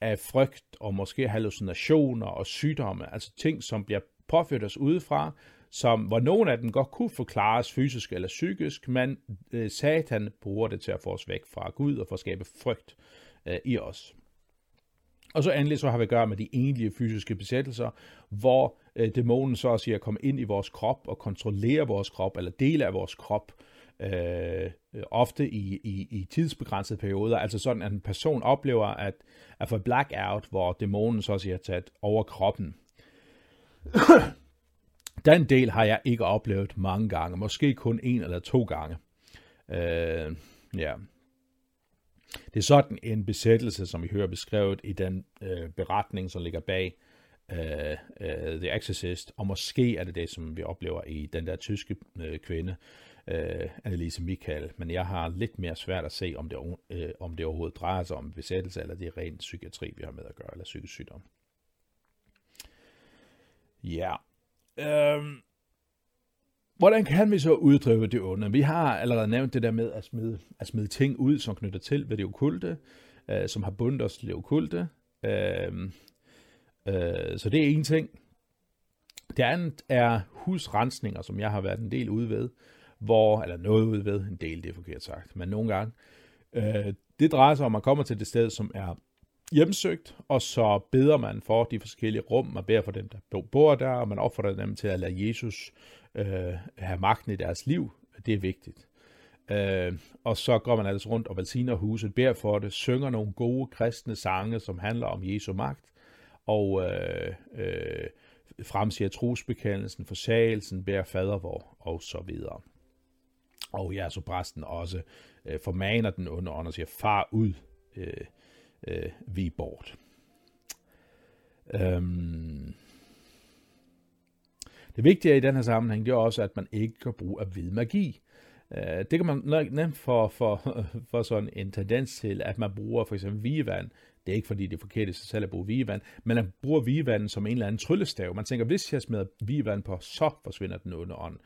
Speaker 1: af frygt og måske hallucinationer og sygdomme, altså ting, som bliver påført os udefra, som, hvor nogle af dem godt kunne forklares fysisk eller psykisk, men øh, Satan bruger det til at få os væk fra Gud og for at skabe frygt øh, i os. Og så endelig så har vi at gøre med de egentlige fysiske besættelser, hvor øh, dæmonen så at sige kommer ind i vores krop og kontrollerer vores krop, eller dele af vores krop, øh, ofte i, i, i tidsbegrænsede perioder. Altså sådan, at en person oplever at, at få blackout, hvor dæmonen så at sige har taget over kroppen. Den del har jeg ikke oplevet mange gange, måske kun en eller to gange. Øh, ja. Det er sådan en besættelse, som vi hører beskrevet i den øh, beretning, som ligger bag øh, øh, The Exorcist, og måske er det det, som vi oplever i den der tyske øh, kvinde, øh, Annelise Michael, men jeg har lidt mere svært at se, om det, øh, om det overhovedet drejer sig om besættelse, eller det er rent psykiatri, vi har med at gøre, eller psykisk sygdom. Ja, Øhm, hvordan kan vi så uddrive det onde? Vi har allerede nævnt det der med at smide, at smide ting ud, som knytter til ved det okulte, øh, som har bundet os til det okulte. Øhm, øh, så det er en ting. Det andet er husrensninger, som jeg har været en del ude ved, hvor, eller noget ude ved, en del, det er forkert sagt, men nogle gange. Øh, det drejer sig om, at man kommer til det sted, som er hjemsøgt, og så beder man for de forskellige rum, man beder for dem, der bor der, og man opfordrer dem til at lade Jesus øh, have magten i deres liv. Det er vigtigt. Øh, og så går man altså rundt og velsigner huset, beder for det, synger nogle gode kristne sange, som handler om Jesu magt, og øh, øh, fremsiger trosbekendelsen, forsagelsen, beder fadervor, og så videre. Og ja, så præsten også øh, formaner den under ånd og siger, far ud, øh, øh, vi bort. Øhm, Det vigtige i den her sammenhæng, det er også, at man ikke kan bruge af hvid magi. Øh, det kan man nemt for, for, for sådan en tendens til, at man bruger for eksempel vigevand. Det er ikke fordi, det er forkert i sig selv at bruge vigevand, men man bruger vigevand som en eller anden tryllestav. Man tænker, hvis jeg smider vigevand på, så forsvinder den onde ånd.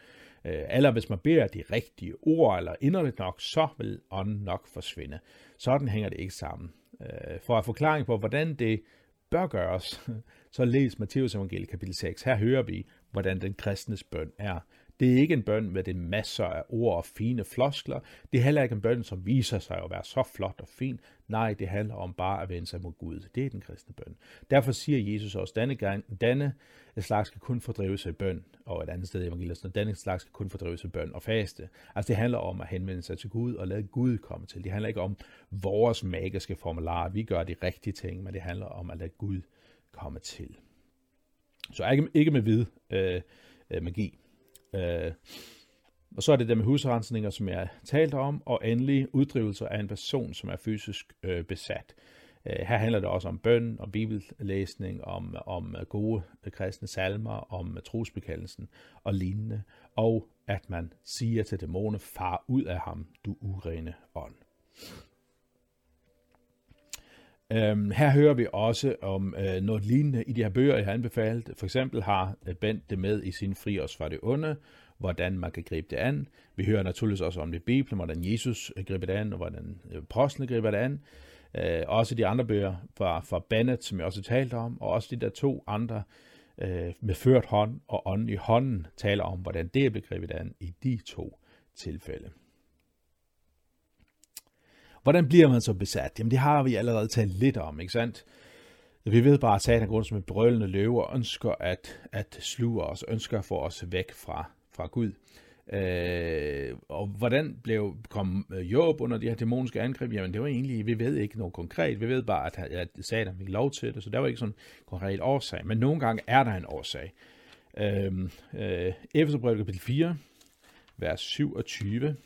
Speaker 1: Øh, eller hvis man beder de rigtige ord, eller inderligt nok, så vil ånden nok forsvinde. Sådan hænger det ikke sammen. Øh, for at forklaring på, hvordan det bør gøres, så læs Matteus evangelie kapitel 6. Her hører vi, hvordan den kristnes bøn er. Det er ikke en bøn med det masser af ord og fine floskler. Det er heller ikke en bøn, som viser sig at være så flot og fin. Nej, det handler om bare at vende sig mod Gud. Det er den kristne bøn. Derfor siger Jesus også, denne, gang, denne slags skal kun fordrives i bøn, og et andet sted i evangeliet, denne slags skal kun fordrives i bøn og faste. Altså det handler om at henvende sig til Gud og lade Gud komme til. Det handler ikke om vores magiske formularer. Vi gør de rigtige ting, men det handler om at lade Gud komme til. Så ikke, ikke med vid øh, øh, magi. Øh, og så er det der med husrensninger, som jeg talte om, og endelig uddrivelser af en person, som er fysisk øh, besat. Øh, her handler det også om bøn, om bibellæsning, om, om gode kristne salmer, om trosbekendelsen og lignende, og at man siger til dæmoner, far ud af ham, du urene ånd. Øhm, her hører vi også om øh, noget lignende i de her bøger, jeg har anbefalet. For eksempel har øh, Bent det med i sin fri os fra det onde, hvordan man kan gribe det an. Vi hører naturligvis også om det i Bibelen, hvordan Jesus øh, griber det an, og hvordan øh, apostlene griber det an. Øh, også de andre bøger fra, fra Bennett, som jeg også talte om, og også de der to andre øh, med ført hånd og ånden i hånden taler om, hvordan det er begrebet an i de to tilfælde. Hvordan bliver man så besat? Jamen det har vi allerede talt lidt om, ikke sandt? Vi ved bare, at Satan går som en brølende løve og ønsker at, at sluge os, ønsker at få os væk fra, fra Gud. Øh, og hvordan blev, kom øh, Job under de her dæmoniske angreb? Jamen det var egentlig, vi ved ikke noget konkret. Vi ved bare, at, at Satan fik lov til det, så der var ikke sådan en konkret årsag. Men nogle gange er der en årsag. Øh, øh, Efeserbrevet kapitel 4, vers 27.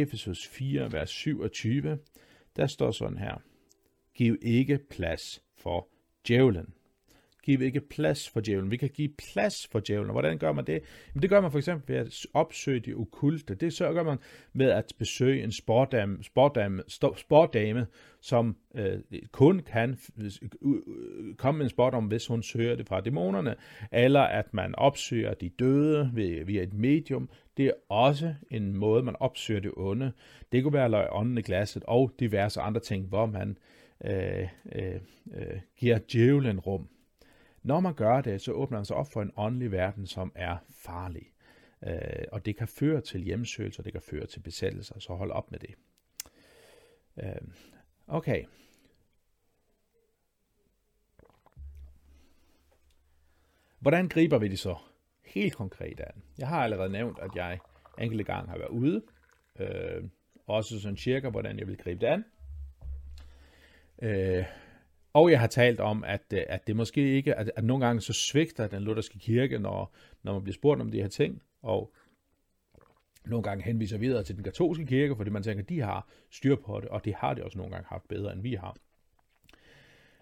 Speaker 1: Efesus 4, vers 27, der står sådan her. Giv ikke plads for djævlen. Giv ikke plads for djævlen. Vi kan give plads for djævlen. Og hvordan gør man det? Jamen, det gør man for eksempel ved at opsøge de okulte. Det så gør man ved at besøge en sportdame, sportdame, sportdame som øh, kun kan øh, øh, komme med en sport om, hvis hun søger det fra dæmonerne, eller at man opsøger de døde ved, via et medium. Det er også en måde, man opsøger det onde. Det kunne være løg ånden i glasset og diverse andre ting, hvor man øh, øh, øh, giver djævlen rum. Når man gør det, så åbner man sig op for en åndelig verden, som er farlig. Øh, og det kan føre til hjemsøgelser, det kan føre til besættelser, så hold op med det. Øh, okay. Hvordan griber vi det så helt konkret an? Jeg har allerede nævnt, at jeg enkelte gange har været ude, øh, også sådan cirka, hvordan jeg vil gribe det an. Øh, og jeg har talt om, at, øh, at det måske ikke, at, at nogle gange så svigter den lutherske kirke, når, når man bliver spurgt om de her ting, og nogle gange henviser videre til den katolske kirke, fordi man tænker, at de har styr på det, og det har de også nogle gange haft bedre, end vi har.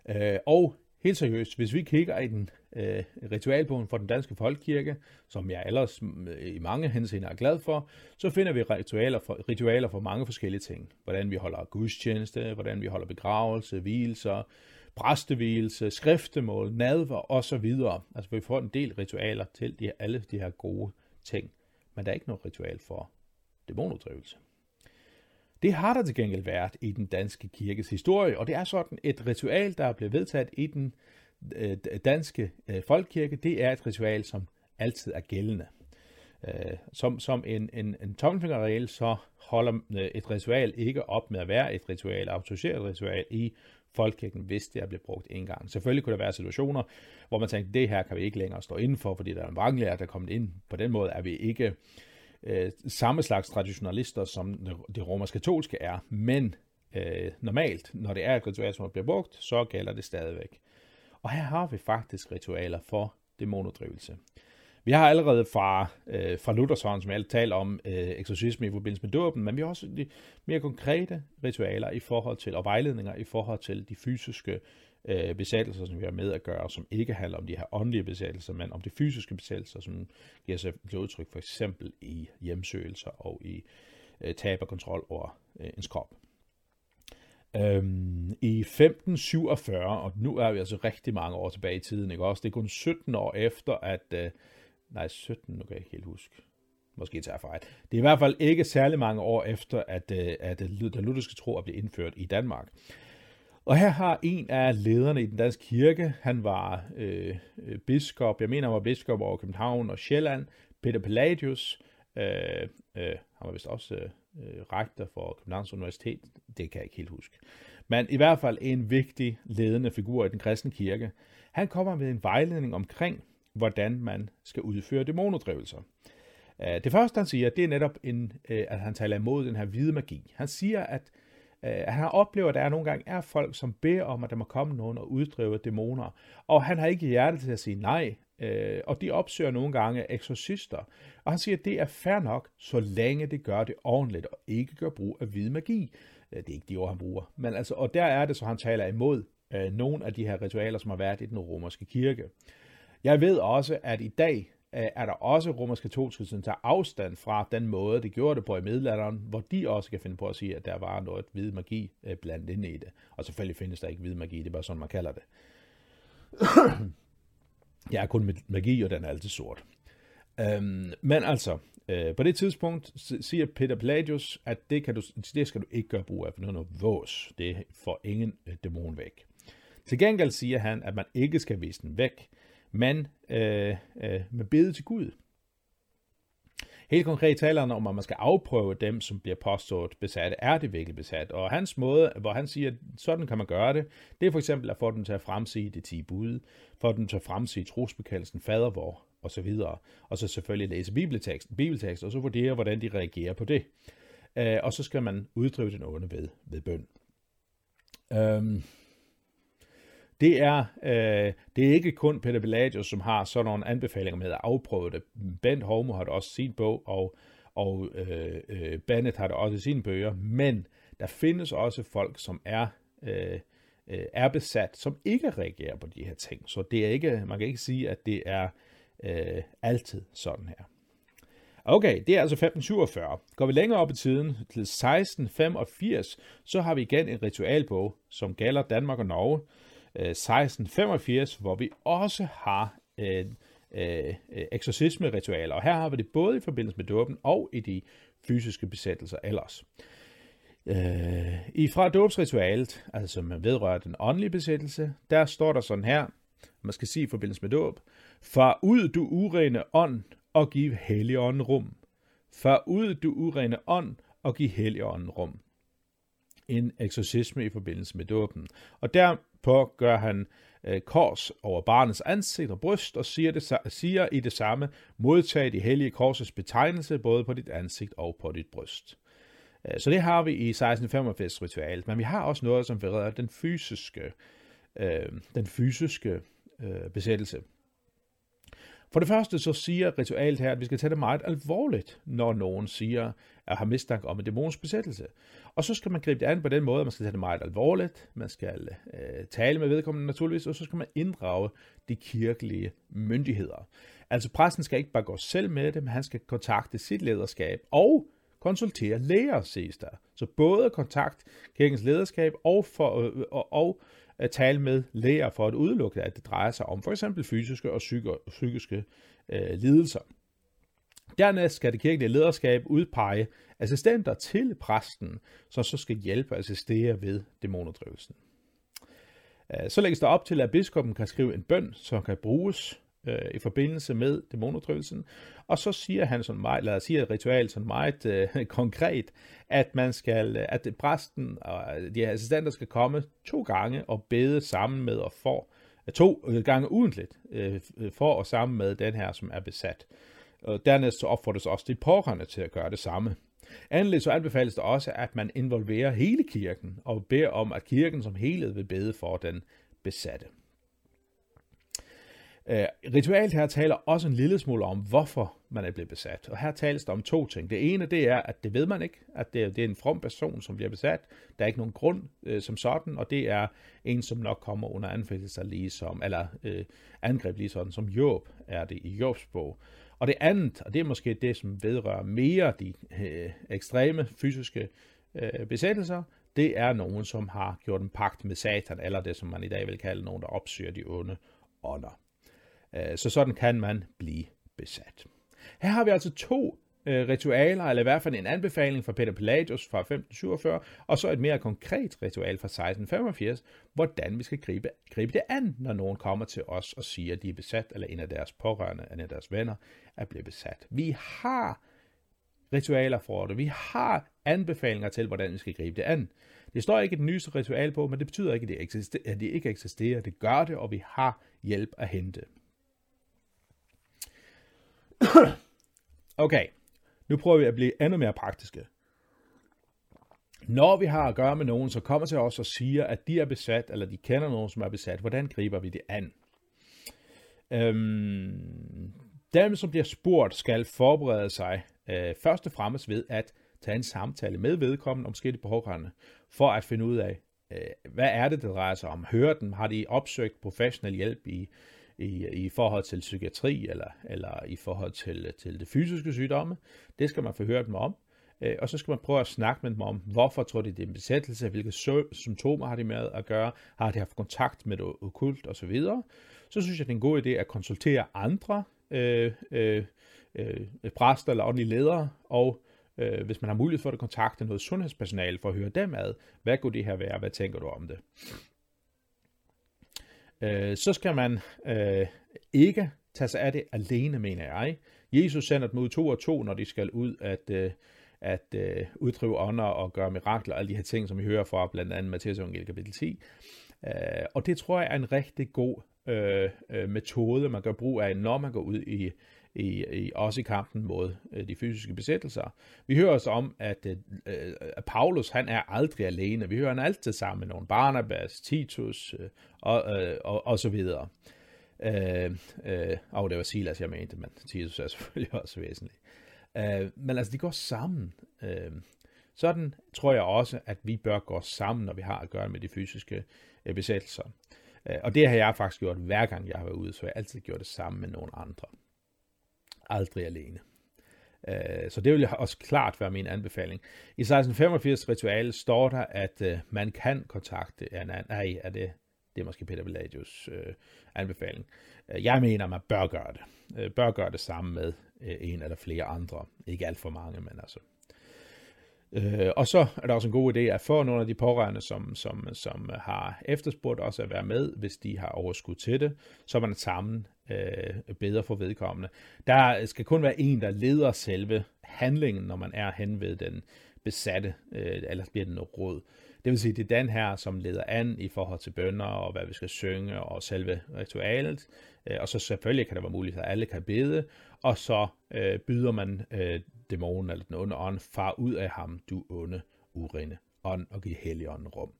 Speaker 1: Øh, og helt seriøst, hvis vi kigger i den øh, ritualbogen for den danske folkekirke, som jeg ellers mm, øh, i mange henseender er glad for, så finder vi ritualer for, ritualer for mange forskellige ting. Hvordan vi holder gudstjeneste, hvordan vi holder begravelse, hvilelser, præstevielse, skriftemål, nadver osv. Altså vi får en del ritualer til de, alle de her gode ting, men der er ikke noget ritual for dæmonuddrivelse. Det har der til gengæld været i den danske kirkes historie, og det er sådan et ritual, der er blevet vedtaget i den øh, danske øh, folkekirke. Det er et ritual, som altid er gældende. Øh, som, som en, en, en tommelfingerregel, så holder øh, et ritual ikke op med at være et ritual, autoriseret ritual i folkekirken, hvis det er blevet brugt en gang. Selvfølgelig kunne der være situationer, hvor man tænker, det her kan vi ikke længere stå inden for, fordi der er en vranglærer, der er kommet ind. På den måde er vi ikke øh, samme slags traditionalister, som det romersk-katolske er, men øh, normalt, når det er et ritual, som bliver brugt, så gælder det stadigvæk. Og her har vi faktisk ritualer for dæmonuddrivelse. Vi har allerede fra, øh, fra Luthers hånd, som jeg taler om, øh, eksorcisme i forbindelse med dåben, men vi har også de mere konkrete ritualer i forhold til, og vejledninger i forhold til de fysiske øh, besættelser, som vi har med at gøre, som ikke handler om de her åndelige besættelser, men om de fysiske besættelser, som giver sig til udtryk for eksempel i hjemsøgelser og i øh, tab af kontrol over øh, ens krop. Øhm, I 1547, og nu er vi altså rigtig mange år tilbage i tiden, ikke også? Det er kun 17 år efter, at... Øh, nej, 17, nu kan jeg ikke helt huske. Måske tager jeg fejl. Det er i hvert fald ikke særlig mange år efter, at, øh, at øh, den lutherske tro er blevet indført i Danmark. Og her har en af lederne i den danske kirke, han var øh, øh, biskop, jeg mener han var biskop over København og Sjælland, Peter Palladius, øh, øh, han var vist også øh, øh, rektor for Københavns Universitet, det kan jeg ikke helt huske. Men i hvert fald en vigtig ledende figur i den kristne kirke. Han kommer med en vejledning omkring, hvordan man skal udføre dæmonodrivelser. Øh, det første, han siger, det er netop, en, at han taler imod den her hvide magi. Han siger, at Øh, han har oplevet, at der nogle gange er folk, som beder om, at der må komme nogen og uddrive dæmoner. Og han har ikke hjerte til at sige nej. Øh, og de opsøger nogle gange eksorcister. Og han siger, at det er fair nok, så længe det gør det ordentligt og ikke gør brug af hvid magi. Øh, det er ikke de ord, han bruger. Men altså, og der er det, så han taler imod øh, nogle af de her ritualer, som har været i den romerske kirke. Jeg ved også, at i dag Øh, er der også romersk katolske, som tager afstand fra den måde, det gjorde det på i middelalderen, hvor de også kan finde på at sige, at der var noget hvid magi øh, blandt inde i det. Og selvfølgelig findes der ikke hvid magi, det er bare sådan, man kalder det. Jeg er kun med magi, og den er altid sort. Øhm, men altså, øh, på det tidspunkt siger Peter Palladius, at det, kan du, det skal du ikke gøre brug af, for noget vås. Det får ingen øh, dæmon væk. Til gengæld siger han, at man ikke skal vise den væk, men øh, øh, med bede til Gud. Helt konkret taler han om, at man skal afprøve dem, som bliver påstået besatte. Er det virkelig besat? Og hans måde, hvor han siger, at sådan kan man gøre det, det er for eksempel at få dem til at fremsige det 10 bud, få dem til at fremsige fader vor, og så videre. Og så selvfølgelig læse bibeltekst, bibeltekst og så vurdere, hvordan de reagerer på det. Øh, og så skal man uddrive den onde ved, ved bøn. Øhm, det er, øh, det er ikke kun Peter Pelagius, som har sådan nogle anbefalinger med at afprøve det. Bent Homo har det også sin bog, og, og øh, øh, Bennett har det også i sine bøger, men der findes også folk, som er, øh, øh, er besat, som ikke reagerer på de her ting. Så det er ikke, man kan ikke sige, at det er øh, altid sådan her. Okay, det er altså 1547. Går vi længere op i tiden, til 1685, så har vi igen en ritualbog, som gælder Danmark og Norge, Øh, 1685, hvor vi også har øh, øh, eksorcisme-ritualer. Og her har vi det både i forbindelse med dåben og i de fysiske besættelser ellers. Øh, I fra dåbsritualet, altså man vedrører den åndelige besættelse, der står der sådan her, man skal sige i forbindelse med dåb, Far ud du urene ånd og giv helligånden rum. Far ud du urene ånd og giv helligånden rum. En eksorcisme i forbindelse med dåben. Og der på gør han øh, kors over barnets ansigt og bryst og siger, det, siger i det samme, modtag de hellige korsets betegnelse både på dit ansigt og på dit bryst. Øh, så det har vi i 1685 ritualet, men vi har også noget, som bereder den fysiske, øh, den fysiske øh, besættelse. For det første så siger ritualet her, at vi skal tage det meget alvorligt, når nogen siger, at har mistanke om en dæmonisk besættelse. Og så skal man gribe det an på den måde, at man skal tage det meget alvorligt, man skal øh, tale med vedkommende naturligvis, og så skal man inddrage de kirkelige myndigheder. Altså præsten skal ikke bare gå selv med det, men han skal kontakte sit lederskab og konsultere læger, ses der. Så både kontakt kirkens lederskab og, for, øh, og, og tale med læger for at udelukke, at det drejer sig om for eksempel fysiske og psykiske øh, lidelser. Dernæst skal det kirkelige lederskab udpege assistenter til præsten, som så skal hjælpe og assistere ved dæmonedrivelsen. Øh, så lægges der op til, at biskoppen kan skrive en bøn, som kan bruges øh, i forbindelse med dæmonudtryvelsen. Og så siger han sådan meget, eller siger ritual sådan meget øh, konkret, at man skal, øh, at præsten og de her assistenter skal komme to gange og bede sammen med og for, øh, to øh, gange ugentligt, øh, for og sammen med den her, som er besat. Og dernæst så opfordres også de pårørende til at gøre det samme. Endelig så anbefales det også, at man involverer hele kirken og beder om, at kirken som helhed vil bede for den besatte. Øh, uh, ritualet her taler også en lille smule om, hvorfor man er blevet besat. Og her tales der om to ting. Det ene, det er, at det ved man ikke, at det, det er en from person, som bliver besat. Der er ikke nogen grund øh, som sådan, og det er en, som nok kommer under anfægtelser lige som, eller øh, angreb ligesom, som Job er det i Jobs bog. Og det andet, og det er måske det, som vedrører mere de øh, ekstreme fysiske øh, besættelser, det er nogen, som har gjort en pagt med satan, eller det, som man i dag vil kalde nogen, der opsøger de onde ånder. Øh, så sådan kan man blive besat. Her har vi altså to øh, ritualer, eller i hvert fald en anbefaling fra Peter Pelagius fra 1547, og så et mere konkret ritual fra 1685, hvordan vi skal gribe, gribe det an, når nogen kommer til os og siger, at de er besat, eller en af deres pårørende, en af deres venner er blevet besat. Vi har ritualer for det. Vi har anbefalinger til, hvordan vi skal gribe det an. Det står ikke et nyeste ritual på, men det betyder ikke, at det, eksisterer, at det ikke eksisterer. Det gør det, og vi har hjælp at hente. okay, nu prøver vi at blive endnu mere praktiske. Når vi har at gøre med nogen, som kommer til os og siger, at de er besat, eller de kender nogen, som er besat, hvordan griber vi det an? Øhm, dem, som bliver spurgt, skal forberede sig øh, først og fremmest ved at tage en samtale med vedkommende om skete pårørende, for at finde ud af, øh, hvad er det, det drejer sig om? Hører den? Har de opsøgt professionel hjælp i, i, i forhold til psykiatri eller, eller i forhold til, til det fysiske sygdomme? Det skal man forhøre dem om. Øh, og så skal man prøve at snakke med dem om, hvorfor tror de, det er en besættelse, hvilke symptomer har de med at gøre, har de haft kontakt med det okult osv. Så synes jeg, det er en god idé at konsultere andre øh, øh, øh, præster eller åndelige ledere, og øh, hvis man har mulighed for at kontakte noget sundhedspersonale for at høre dem ad, hvad kunne det her være, hvad tænker du om det? Øh, så skal man øh, ikke tage sig af det alene, mener jeg. Jesus sender dem ud to og to, når de skal ud at, øh, at øh, uddrive ånder og gøre mirakler, alle de her ting, som vi hører fra blandt andet Matthæus evangeliet kapitel 10. Øh, og det tror jeg er en rigtig god øh, øh, metode, man gør brug af, når man går ud i, i, i også i kampen mod øh, de fysiske besættelser. Vi hører også om, at, øh, øh Paulus han er aldrig alene. Vi hører han altid sammen med nogle Barnabas, Titus øh, og, øh, og, og så videre. Øh, øh, og det var Silas, jeg mente, men Titus er selvfølgelig også væsentlig. Øh, men altså, de går sammen. Øh, sådan tror jeg også, at vi bør gå sammen, når vi har at gøre med de fysiske øh, besættelser. Øh, og det har jeg faktisk gjort hver gang, jeg har været ude, så jeg har altid gjort det sammen med nogle andre. Aldrig alene. Øh, så det vil også klart være min anbefaling. I 1685 ritualet står der, at øh, man kan kontakte, ja, nej, er det, det er måske Peter Pelagius øh, anbefaling. Øh, jeg mener, man bør gøre det. Øh, bør gøre det sammen med øh, en eller flere andre. Ikke alt for mange, men altså Øh, og så er der også en god idé at få nogle af de pårørende, som, som, som har efterspurgt også at være med, hvis de har overskud til det, så man sammen øh, bedre for vedkommende. Der skal kun være en, der leder selve handlingen, når man er hen ved den besatte, øh, eller bliver den noget råd. Det vil sige, det er den her, som leder an i forhold til bønder og hvad vi skal synge og selve ritualet. Øh, og så selvfølgelig kan det være muligt, at alle kan bede, og så øh, byder man øh, dæmonen eller den onde ånd, far ud af ham, du onde, urene ånd, og giv helligånden rum.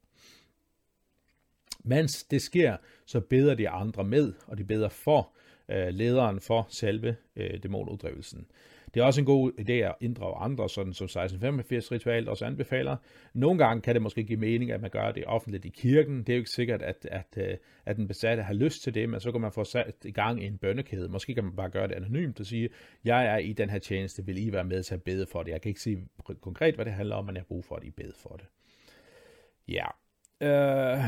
Speaker 1: Mens det sker, så beder de andre med, og de beder for øh, lederen for selve øh, dæmonuddrivelsen. Det er også en god idé at inddrage andre, sådan som 1685 ritualet også anbefaler. Nogle gange kan det måske give mening, at man gør det offentligt i kirken. Det er jo ikke sikkert, at, at, øh, at den besatte har lyst til det, men så kan man få sat i gang i en bønnekæde. Måske kan man bare gøre det anonymt og sige, jeg er i den her tjeneste, vil I være med til at bede for det? Jeg kan ikke sige konkret, hvad det handler om, men jeg har brug for, at I bede for det. Ja. Øh,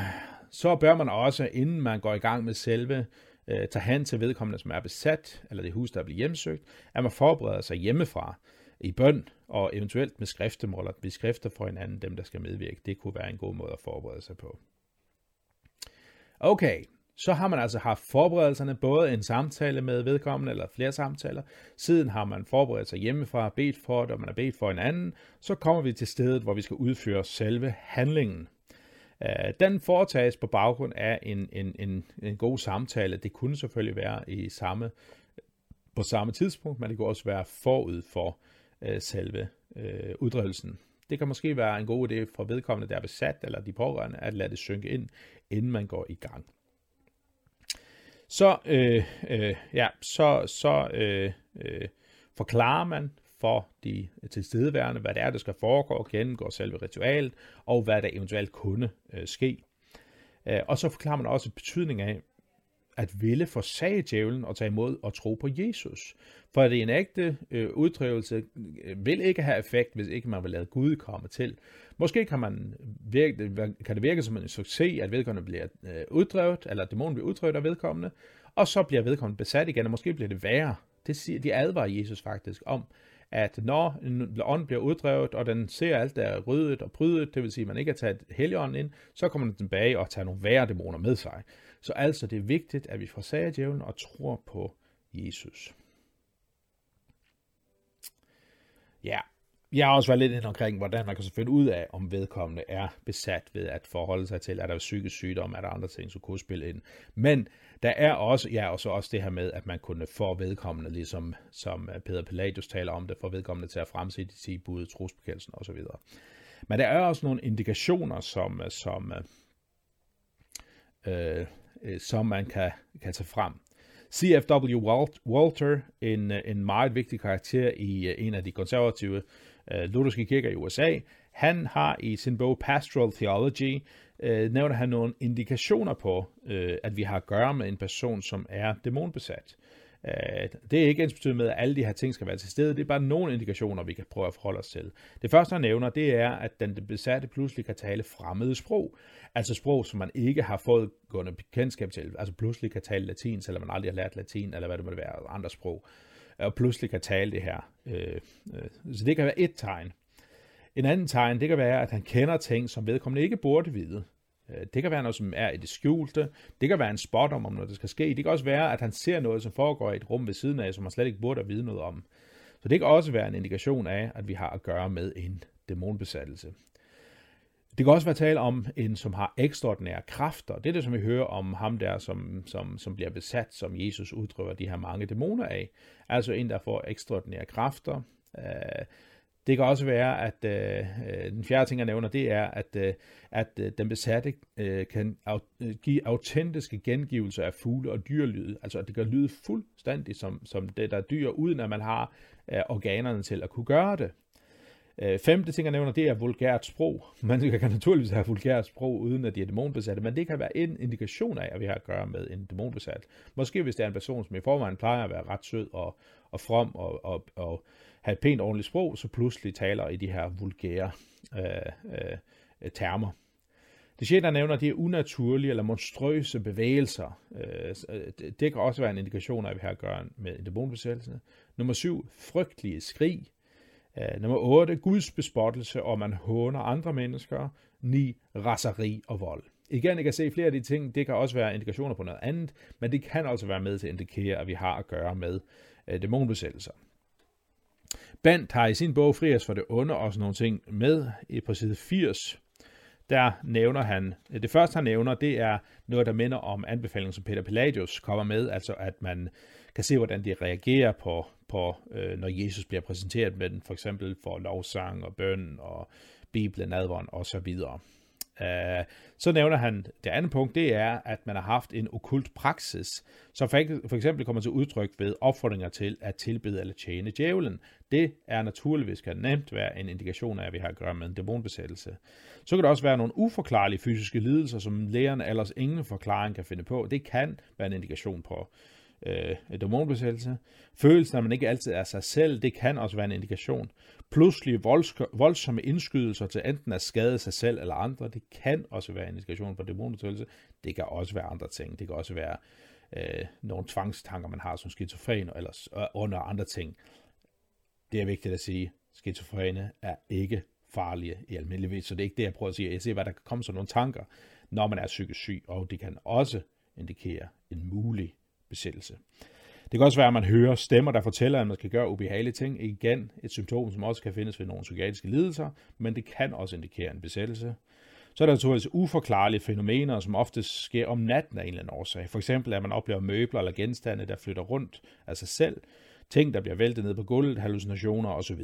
Speaker 1: så bør man også, inden man går i gang med selve øh, tager hen til vedkommende, som er besat, eller det hus, der er blevet hjemsøgt, at man forbereder sig hjemmefra i bøn, og eventuelt med skriftemål, at vi skrifter for hinanden, dem der skal medvirke. Det kunne være en god måde at forberede sig på. Okay, så har man altså haft forberedelserne, både en samtale med vedkommende, eller flere samtaler. Siden har man forberedt sig hjemmefra, bedt for det, og man har bedt for en anden. Så kommer vi til stedet, hvor vi skal udføre selve handlingen. Øh, den foretages på baggrund af en, en, en, en god samtale. Det kunne selvfølgelig være i samme, på samme tidspunkt, men det kunne også være forud for øh, selve øh, uddrivelsen. Det kan måske være en god idé for vedkommende, der er besat, eller de pårørende, at lade det synke ind, inden man går i gang. så, øh, øh, ja, så, så øh, øh, forklarer man for de tilstedeværende, hvad det er, der skal foregå, og gennemgår selve ritualet, og hvad der eventuelt kunne øh, ske. Øh, og så forklarer man også betydningen af, at ville forsage djævlen og tage imod og tro på Jesus. For det en ægte øh, uddrivelse øh, vil ikke have effekt, hvis ikke man vil lade Gud komme til. Måske kan, man virke, kan det virke som en succes, at vedkommende bliver øh, uddrevet, eller dæmonen bliver uddrevet af vedkommende, og så bliver vedkommende besat igen, og måske bliver det værre. Det siger, de advarer Jesus faktisk om, at når en ånd bliver uddrevet, og den ser alt, der er ryddet og prydet, det vil sige, at man ikke har taget heligånden ind, så kommer den tilbage og tager nogle værre dæmoner med sig. Så altså, det er vigtigt, at vi forsager djævlen og tror på Jesus. Ja, jeg har også været lidt ind omkring, hvordan man kan så finde ud af, om vedkommende er besat ved at forholde sig til, er der psykisk sygdom, er der andre ting, som kunne spille ind. Men der er også, ja, og så også det her med, at man kunne få vedkommende, ligesom som øh, Peter Palladius taler om det, få vedkommende til at fremsætte sige bud, trosbekendelsen osv. Men der er også nogle indikationer, som, øh, som, øh, øh, som man kan, kan tage frem. C.F.W. Walter, en, en meget vigtig karakter i en af de konservative øh, lutherske kirker i USA, han har i sin bog Pastoral Theology, øh, nævner han nogle indikationer på, øh, at vi har at gøre med en person, som er dæmonbesat. Øh, det er ikke ens med, at alle de her ting skal være til stede. Det er bare nogle indikationer, vi kan prøve at forholde os til. Det første, han nævner, det er, at den besatte pludselig kan tale fremmede sprog. Altså sprog, som man ikke har fået gående kendskab til. Altså pludselig kan tale latin, selvom man aldrig har lært latin, eller hvad det måtte være, andre sprog. Og pludselig kan tale det her. Øh, øh, så det kan være et tegn. En anden tegn, det kan være, at han kender ting, som vedkommende ikke burde vide. Øh, det kan være noget, som er i det skjulte. Det kan være en spot om, om noget, der skal ske. Det kan også være, at han ser noget, som foregår i et rum ved siden af, som han slet ikke burde vide noget om. Så det kan også være en indikation af, at vi har at gøre med en dæmonbesættelse. Det kan også være tale om en, som har ekstraordinære kræfter. Det er det, som vi hører om ham der, som, som, som bliver besat, som Jesus uddriver de her mange dæmoner af. Altså en, der får ekstraordinære kræfter. Øh, det kan også være, at øh, øh den fjerde ting, jeg nævner, det er, at, øh, at øh, den besatte øh, kan au, øh, give autentiske gengivelser af fugle og dyrlyd. Altså, at det kan lyde fuldstændig som, som det, der er dyr, uden at man har øh, organerne til at kunne gøre det. Øh, femte ting, jeg nævner, det er vulgært sprog. Man kan naturligvis have vulgært sprog, uden at de er dæmonbesatte, men det kan være en indikation af, at vi har at gøre med en dæmonbesat. Måske hvis det er en person, som i forvejen plejer at være ret sød og, og from og, og, og have et pænt ordentligt sprog, så pludselig taler i de her vulgære øh, øh, termer. Det sjette, jeg nævner, det er unaturlige eller monstrøse bevægelser. Øh, det kan også være en indikation af, at vi har at gøre med en dæmonbesættelse. Nummer syv, frygtelige skrig. Uh, nummer 8, Guds bespottelse, og man håner andre mennesker. 9, raseri og vold. Igen, jeg kan se flere af de ting, det kan også være indikationer på noget andet, men det kan også være med til at indikere, at vi har at gøre med øh, dæmonbesættelser. Bandt har i sin bog Frias for det onde også nogle ting med i på side 80. Der nævner han, det første han nævner, det er noget, der minder om anbefalingen, som Peter Pelagius kommer med, altså at man kan se, hvordan de reagerer på, på øh, når Jesus bliver præsenteret med den, for eksempel for lovsang og bøn og Bibelen, advaren og så videre. Uh, så nævner han, det andet punkt, det er, at man har haft en okult praksis, som for eksempel kommer til udtryk ved opfordringer til at tilbede eller tjene djævlen. Det er naturligvis kan nemt være en indikation af, at vi har at gøre med en dæmonbesættelse. Så kan der også være nogle uforklarlige fysiske lidelser, som lægerne ellers ingen forklaring kan finde på. Det kan være en indikation på øh, dæmonbesættelse. Følelsen, at man ikke altid er sig selv, det kan også være en indikation. Pludselige voldsomme indskydelser til enten at skade sig selv eller andre, det kan også være en indikation på dæmonbesættelse. Det kan også være andre ting. Det kan også være øh, nogle tvangstanker, man har som skizofren eller øh, under andre ting. Det er vigtigt at sige, skizofrene er ikke farlige i almindeligvis, så det er ikke det, jeg prøver at sige. Jeg ser, hvad der kan komme som nogle tanker, når man er psykisk syg, og det kan også indikere en mulig besættelse. Det kan også være, at man hører stemmer, der fortæller, at man skal gøre ubehagelige ting. Igen et symptom, som også kan findes ved nogle psykiatriske lidelser, men det kan også indikere en besættelse. Så er der naturligvis uforklarlige fænomener, som ofte sker om natten af en eller anden årsag. For eksempel, at man oplever møbler eller genstande, der flytter rundt af sig selv, ting, der bliver væltet ned på gulvet, hallucinationer osv.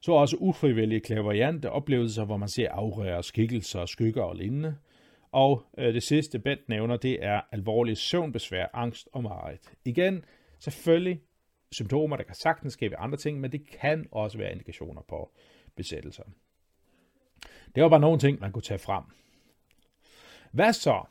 Speaker 1: Så er også ufrivillige klaverjante oplevelser, hvor man ser afrører, skikkelser, skygger og lignende. Og øh, det sidste, Bent nævner, det er alvorlige søvnbesvær, angst og mareridt. Igen, selvfølgelig symptomer, der kan sagtens skabe andre ting, men det kan også være indikationer på besættelser. Det var bare nogle ting, man kunne tage frem. Hvad så?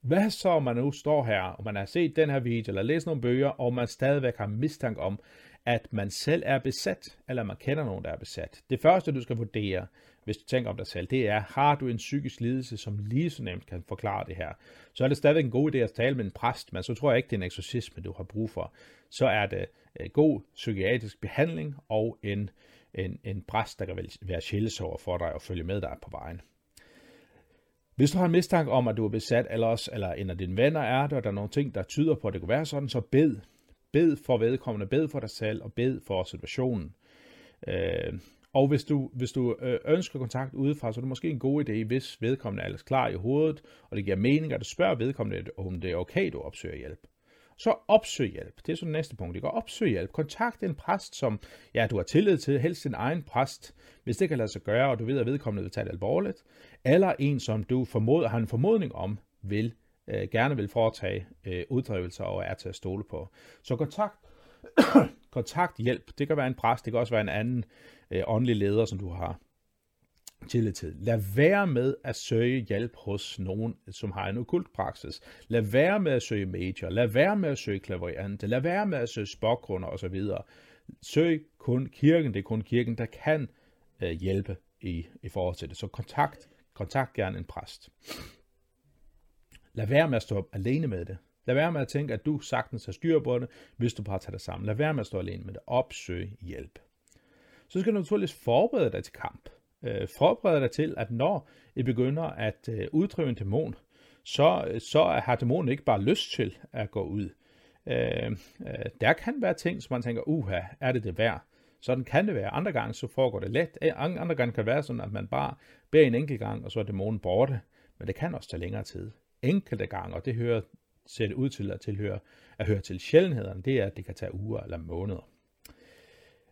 Speaker 1: Hvad så, om man nu står her, og man har set den her video, eller læst nogle bøger, og man stadigvæk har mistanke om, at man selv er besat, eller man kender nogen, der er besat. Det første, du skal vurdere, hvis du tænker om dig selv, det er, har du en psykisk lidelse, som lige så nemt kan forklare det her? Så er det stadigvæk en god idé at tale med en præst, men så tror jeg ikke, det er en eksorcisme, du har brug for. Så er det øh, god psykiatrisk behandling og en, en, en præst, der kan være sjælesår for dig og følge med dig på vejen. Hvis du har en mistanke om, at du er besat, eller, også, eller en af dine venner er det, og der er nogle ting, der tyder på, at det kunne være sådan, så bed. Bed for vedkommende, bed for dig selv, og bed for situationen. Øh, og hvis du, hvis du øh, ønsker kontakt udefra, så er det måske en god idé, hvis vedkommende er alles klar i hovedet, og det giver mening, at du spørger vedkommende, om det er okay, du opsøger hjælp. Så opsøg hjælp. Det er så det næste punkt. Det går opsøg hjælp. Kontakt en præst, som ja, du har tillid til, helst din egen præst, hvis det kan lade sig gøre, og du ved, at vedkommende vil tage det alvorligt. Eller en, som du formoder, har en formodning om, vil øh, gerne vil foretage øh, uddrivelser og er til at stole på. Så kontakt, kontakt hjælp. Det kan være en præst, det kan også være en anden øh, åndelig leder, som du har tillid til. Lad være med at søge hjælp hos nogen, som har en okult praksis. Lad være med at søge major. Lad være med at søge klaverante. Lad være med at søge spokgrunder osv. Søg kun kirken. Det er kun kirken, der kan øh, hjælpe i, i forhold til det. Så kontakt, kontakt gerne en præst. Lad være med at stå alene med det. Lad være med at tænke, at du sagtens har styr på det, hvis du bare tager det sammen. Lad være med at stå alene med det. Opsøg hjælp. Så skal du naturligvis forberede dig til kamp øh, forberede dig til, at når I begynder at øh, uddrive en dæmon, så, så har dæmonen ikke bare lyst til at gå ud. Øh, øh, der kan være ting, som man tænker, uha, er det det værd? Sådan kan det være. Andre gange så foregår det let. Andre gange kan det være sådan, at man bare beder en enkelt gang, og så er dæmonen borte. Men det kan også tage længere tid. Enkelte gange, og det hører, ser det ud til at tilhøre, at høre til sjældenhederne, det er, at det kan tage uger eller måneder.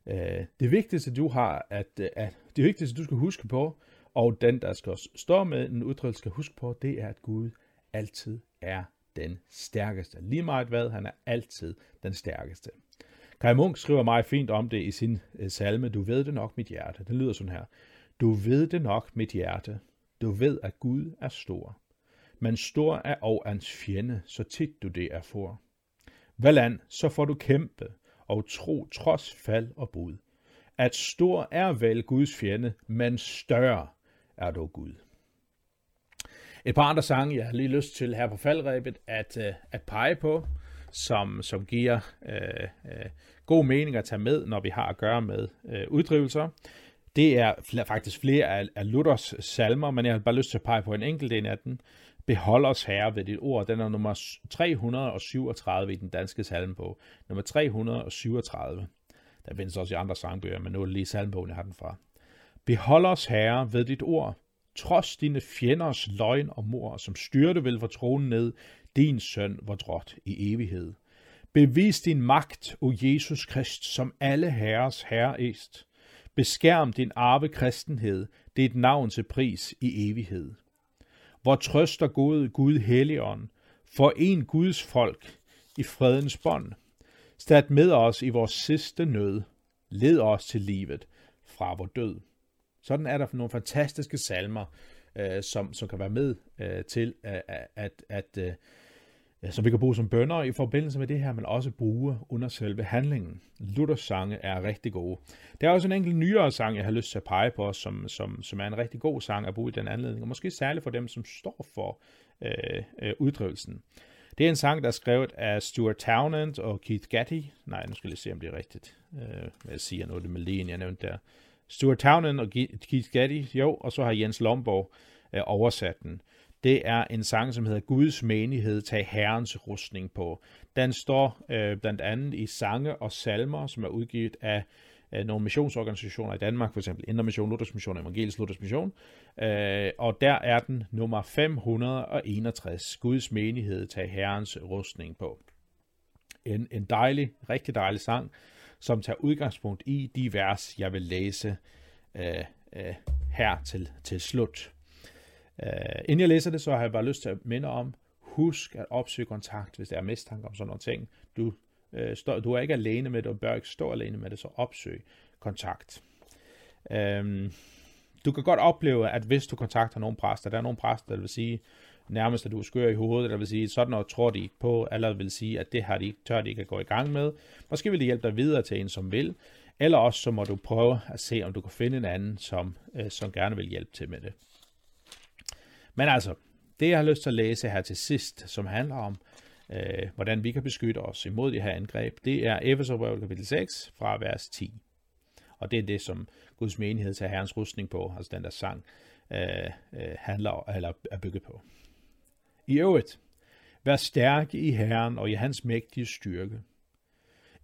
Speaker 1: Øh, det vigtigste, du har, at, at det vigtigste, du skal huske på, og den, der skal stå med en udtryk, skal huske på, det er, at Gud altid er den stærkeste. Lige meget hvad, han er altid den stærkeste. Kai Munk skriver meget fint om det i sin øh, salme, Du ved det nok, mit hjerte. Den lyder sådan her. Du ved det nok, mit hjerte. Du ved, at Gud er stor. Men stor er og hans fjende, så tit du det er for. Hvad land, så får du kæmpe, og tro trods fald og bud. At stor er vel Guds fjende, men større er dog Gud. Et par andre sange, jeg har lige lyst til her på faldrebet at, øh, at pege på, som, som giver øh, øh, god mening at tage med, når vi har at gøre med øh, uddrivelser. Det er faktisk flere af, af Luthers salmer, men jeg har bare lyst til at pege på en enkelt en af dem. Behold os herre ved dit ord. Den er nummer 337 i den danske salmebog. Nummer 337. Der findes også i andre sangbøger, men nu er det lige salmebogen, jeg har den fra. Behold os herre ved dit ord. Trods dine fjenders løgn og mor, som styrte vel fra tronen ned, din søn var drot i evighed. Bevis din magt, o Jesus Krist, som alle herres herre est. Beskærm din arve kristenhed, det er et navn til pris i evighed hvor trøster Gud, Gud Helligånd, for en Guds folk i fredens bånd. Stad med os i vores sidste nød, led os til livet fra vor død. Sådan er der nogle fantastiske salmer, øh, som, som kan være med øh, til, øh, at, at, at som vi kan bruge som bønder i forbindelse med det her, men også bruge under selve handlingen. Luthers sange er rigtig gode. Der er også en enkelt nyere sang, jeg har lyst til at pege på, som, som, som er en rigtig god sang at bruge i den anledning, og måske særligt for dem, som står for øh, øh, uddrivelsen. Det er en sang, der er skrevet af Stuart Townend og Keith Gatty. Nej, nu skal jeg lige se, om det er rigtigt. Øh, jeg siger noget det linjen, jeg nævnte der. Stuart Townend og Keith Gatty, jo, og så har Jens Lomborg øh, oversat den det er en sang, som hedder Guds menighed, tag Herrens rustning på. Den står øh, blandt andet i sange og salmer, som er udgivet af øh, nogle missionsorganisationer i Danmark, for eksempel Indre Mission, Luthers Mission og Evangelisk Luthers Mission. Øh, og der er den nummer 561, Guds menighed, tag Herrens rustning på. En, en dejlig, rigtig dejlig sang, som tager udgangspunkt i de vers, jeg vil læse øh, øh, her til, til slut. Uh, inden jeg læser det, så har jeg bare lyst til at minde om, husk at opsøge kontakt, hvis der er mistanke om sådan nogle ting. Du, uh, stå, du er ikke alene med det, og bør ikke stå alene med det, så opsøg kontakt. Um, du kan godt opleve, at hvis du kontakter nogle præster, der er nogle præster, der vil sige, nærmest at du er skør i hovedet, der vil sige, sådan noget tror de ikke på, eller vil sige, at det har de ikke, tør de ikke at gå i gang med. Måske vil de hjælpe dig videre til en, som vil, eller også så må du prøve at se, om du kan finde en anden, som, øh, som gerne vil hjælpe til med det. Men altså, det jeg har lyst til at læse her til sidst, som handler om, øh, hvordan vi kan beskytte os imod de her angreb, det er Efeserbrevet kapitel 6 fra vers 10. Og det er det, som Guds menighed tager Herrens rustning på, altså den der sang, øh, øh, handler eller er bygget på. I øvrigt, vær stærke i Herren og i hans mægtige styrke.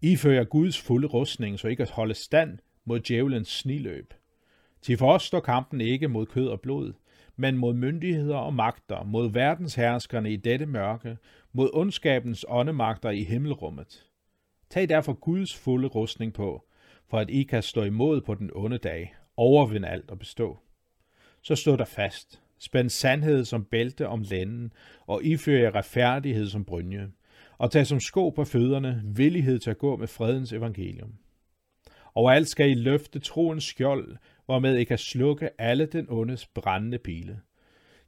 Speaker 1: I fører Guds fulde rustning, så I kan holde stand mod djævelens sniløb. Til for os står kampen ikke mod kød og blod, men mod myndigheder og magter, mod verdensherskerne i dette mørke, mod ondskabens åndemagter i himmelrummet. Tag derfor Guds fulde rustning på, for at I kan stå imod på den onde dag, overvinde alt og bestå. Så stå der fast, spænd sandhed som bælte om lænden, og ifør jer retfærdighed som brynje, og tag som sko på fødderne villighed til at gå med fredens evangelium. Og alt skal I løfte troens skjold, hvormed I kan slukke alle den ondes brændende pile.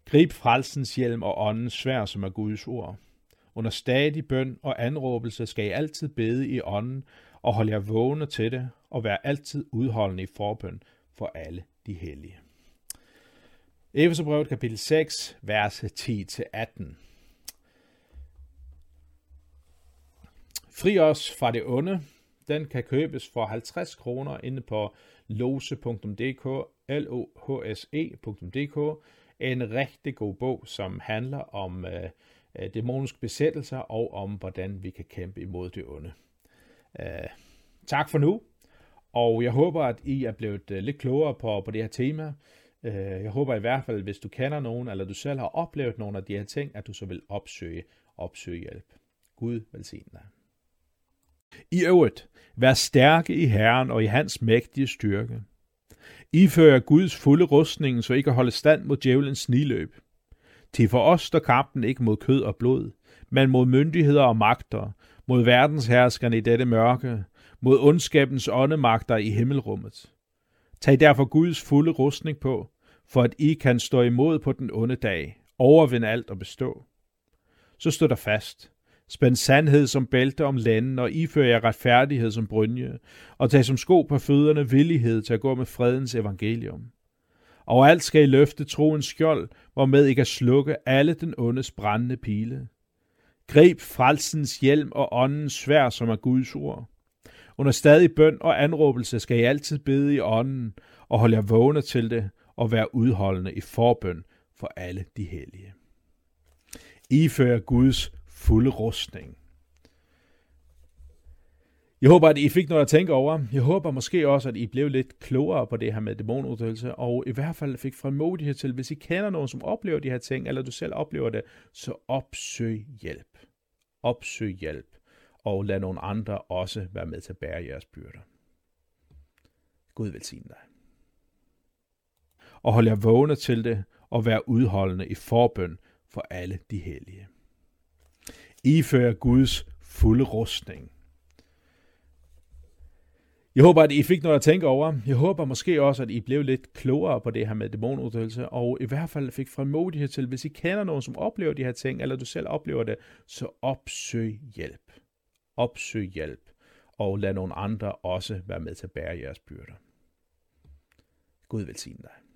Speaker 1: Grib frelsens hjelm og åndens svær, som er Guds ord. Under stadig bøn og anråbelse skal I altid bede i ånden, og holde jer vågne til det, og være altid udholdende i forbøn for alle de hellige. Efeserbrevet kapitel 6, vers 10-18. Fri os fra det onde. Den kan købes for 50 kroner inde på lose.dk, l o h s e.dk. En rigtig god bog, som handler om øh, øh, dæmoniske besættelser og om, hvordan vi kan kæmpe imod det onde. Øh, tak for nu, og jeg håber, at I er blevet øh, lidt klogere på, på det her tema. Øh, jeg håber i hvert fald, hvis du kender nogen, eller du selv har oplevet nogle af de her ting, at du så vil opsøge, opsøge hjælp. Gud velsigne dig. I øvrigt, vær stærke i Herren og i hans mægtige styrke. I fører Guds fulde rustning, så I kan holde stand mod djævelens sniløb. Til for os står kampen ikke mod kød og blod, men mod myndigheder og magter, mod verdensherskerne i dette mørke, mod ondskabens åndemagter i himmelrummet. Tag derfor Guds fulde rustning på, for at I kan stå imod på den onde dag, overvinde alt og bestå. Så stå der fast. Spænd sandhed som bælte om landen, og ifør jer retfærdighed som brynje, og tag som sko på fødderne villighed til at gå med fredens evangelium. Og alt skal I løfte troens skjold, hvormed I kan slukke alle den ondes brændende pile. Grib frelsens hjelm og åndens svær, som er Guds ord. Under stadig bøn og anråbelse skal I altid bede i ånden, og holde jer vågne til det, og være udholdende i forbøn for alle de hellige. I fører Guds fulde rustning. Jeg håber, at I fik noget at tænke over. Jeg håber måske også, at I blev lidt klogere på det her med dæmonuddødelse, og i hvert fald fik frimodighed til, hvis I kender nogen, som oplever de her ting, eller du selv oplever det, så opsøg hjælp. Opsøg hjælp, og lad nogle andre også være med til at bære jeres byrder. Gud velsigne dig. Og hold jer vågne til det, og vær udholdende i forbøn for alle de hellige. I Guds fulde rustning. Jeg håber, at I fik noget at tænke over. Jeg håber måske også, at I blev lidt klogere på det her med dæmonuddødelse, og i hvert fald fik frimodighed til, hvis I kender nogen, som oplever de her ting, eller du selv oplever det, så opsøg hjælp. Opsøg hjælp, og lad nogle andre også være med til at bære jeres byrder. Gud velsigne dig.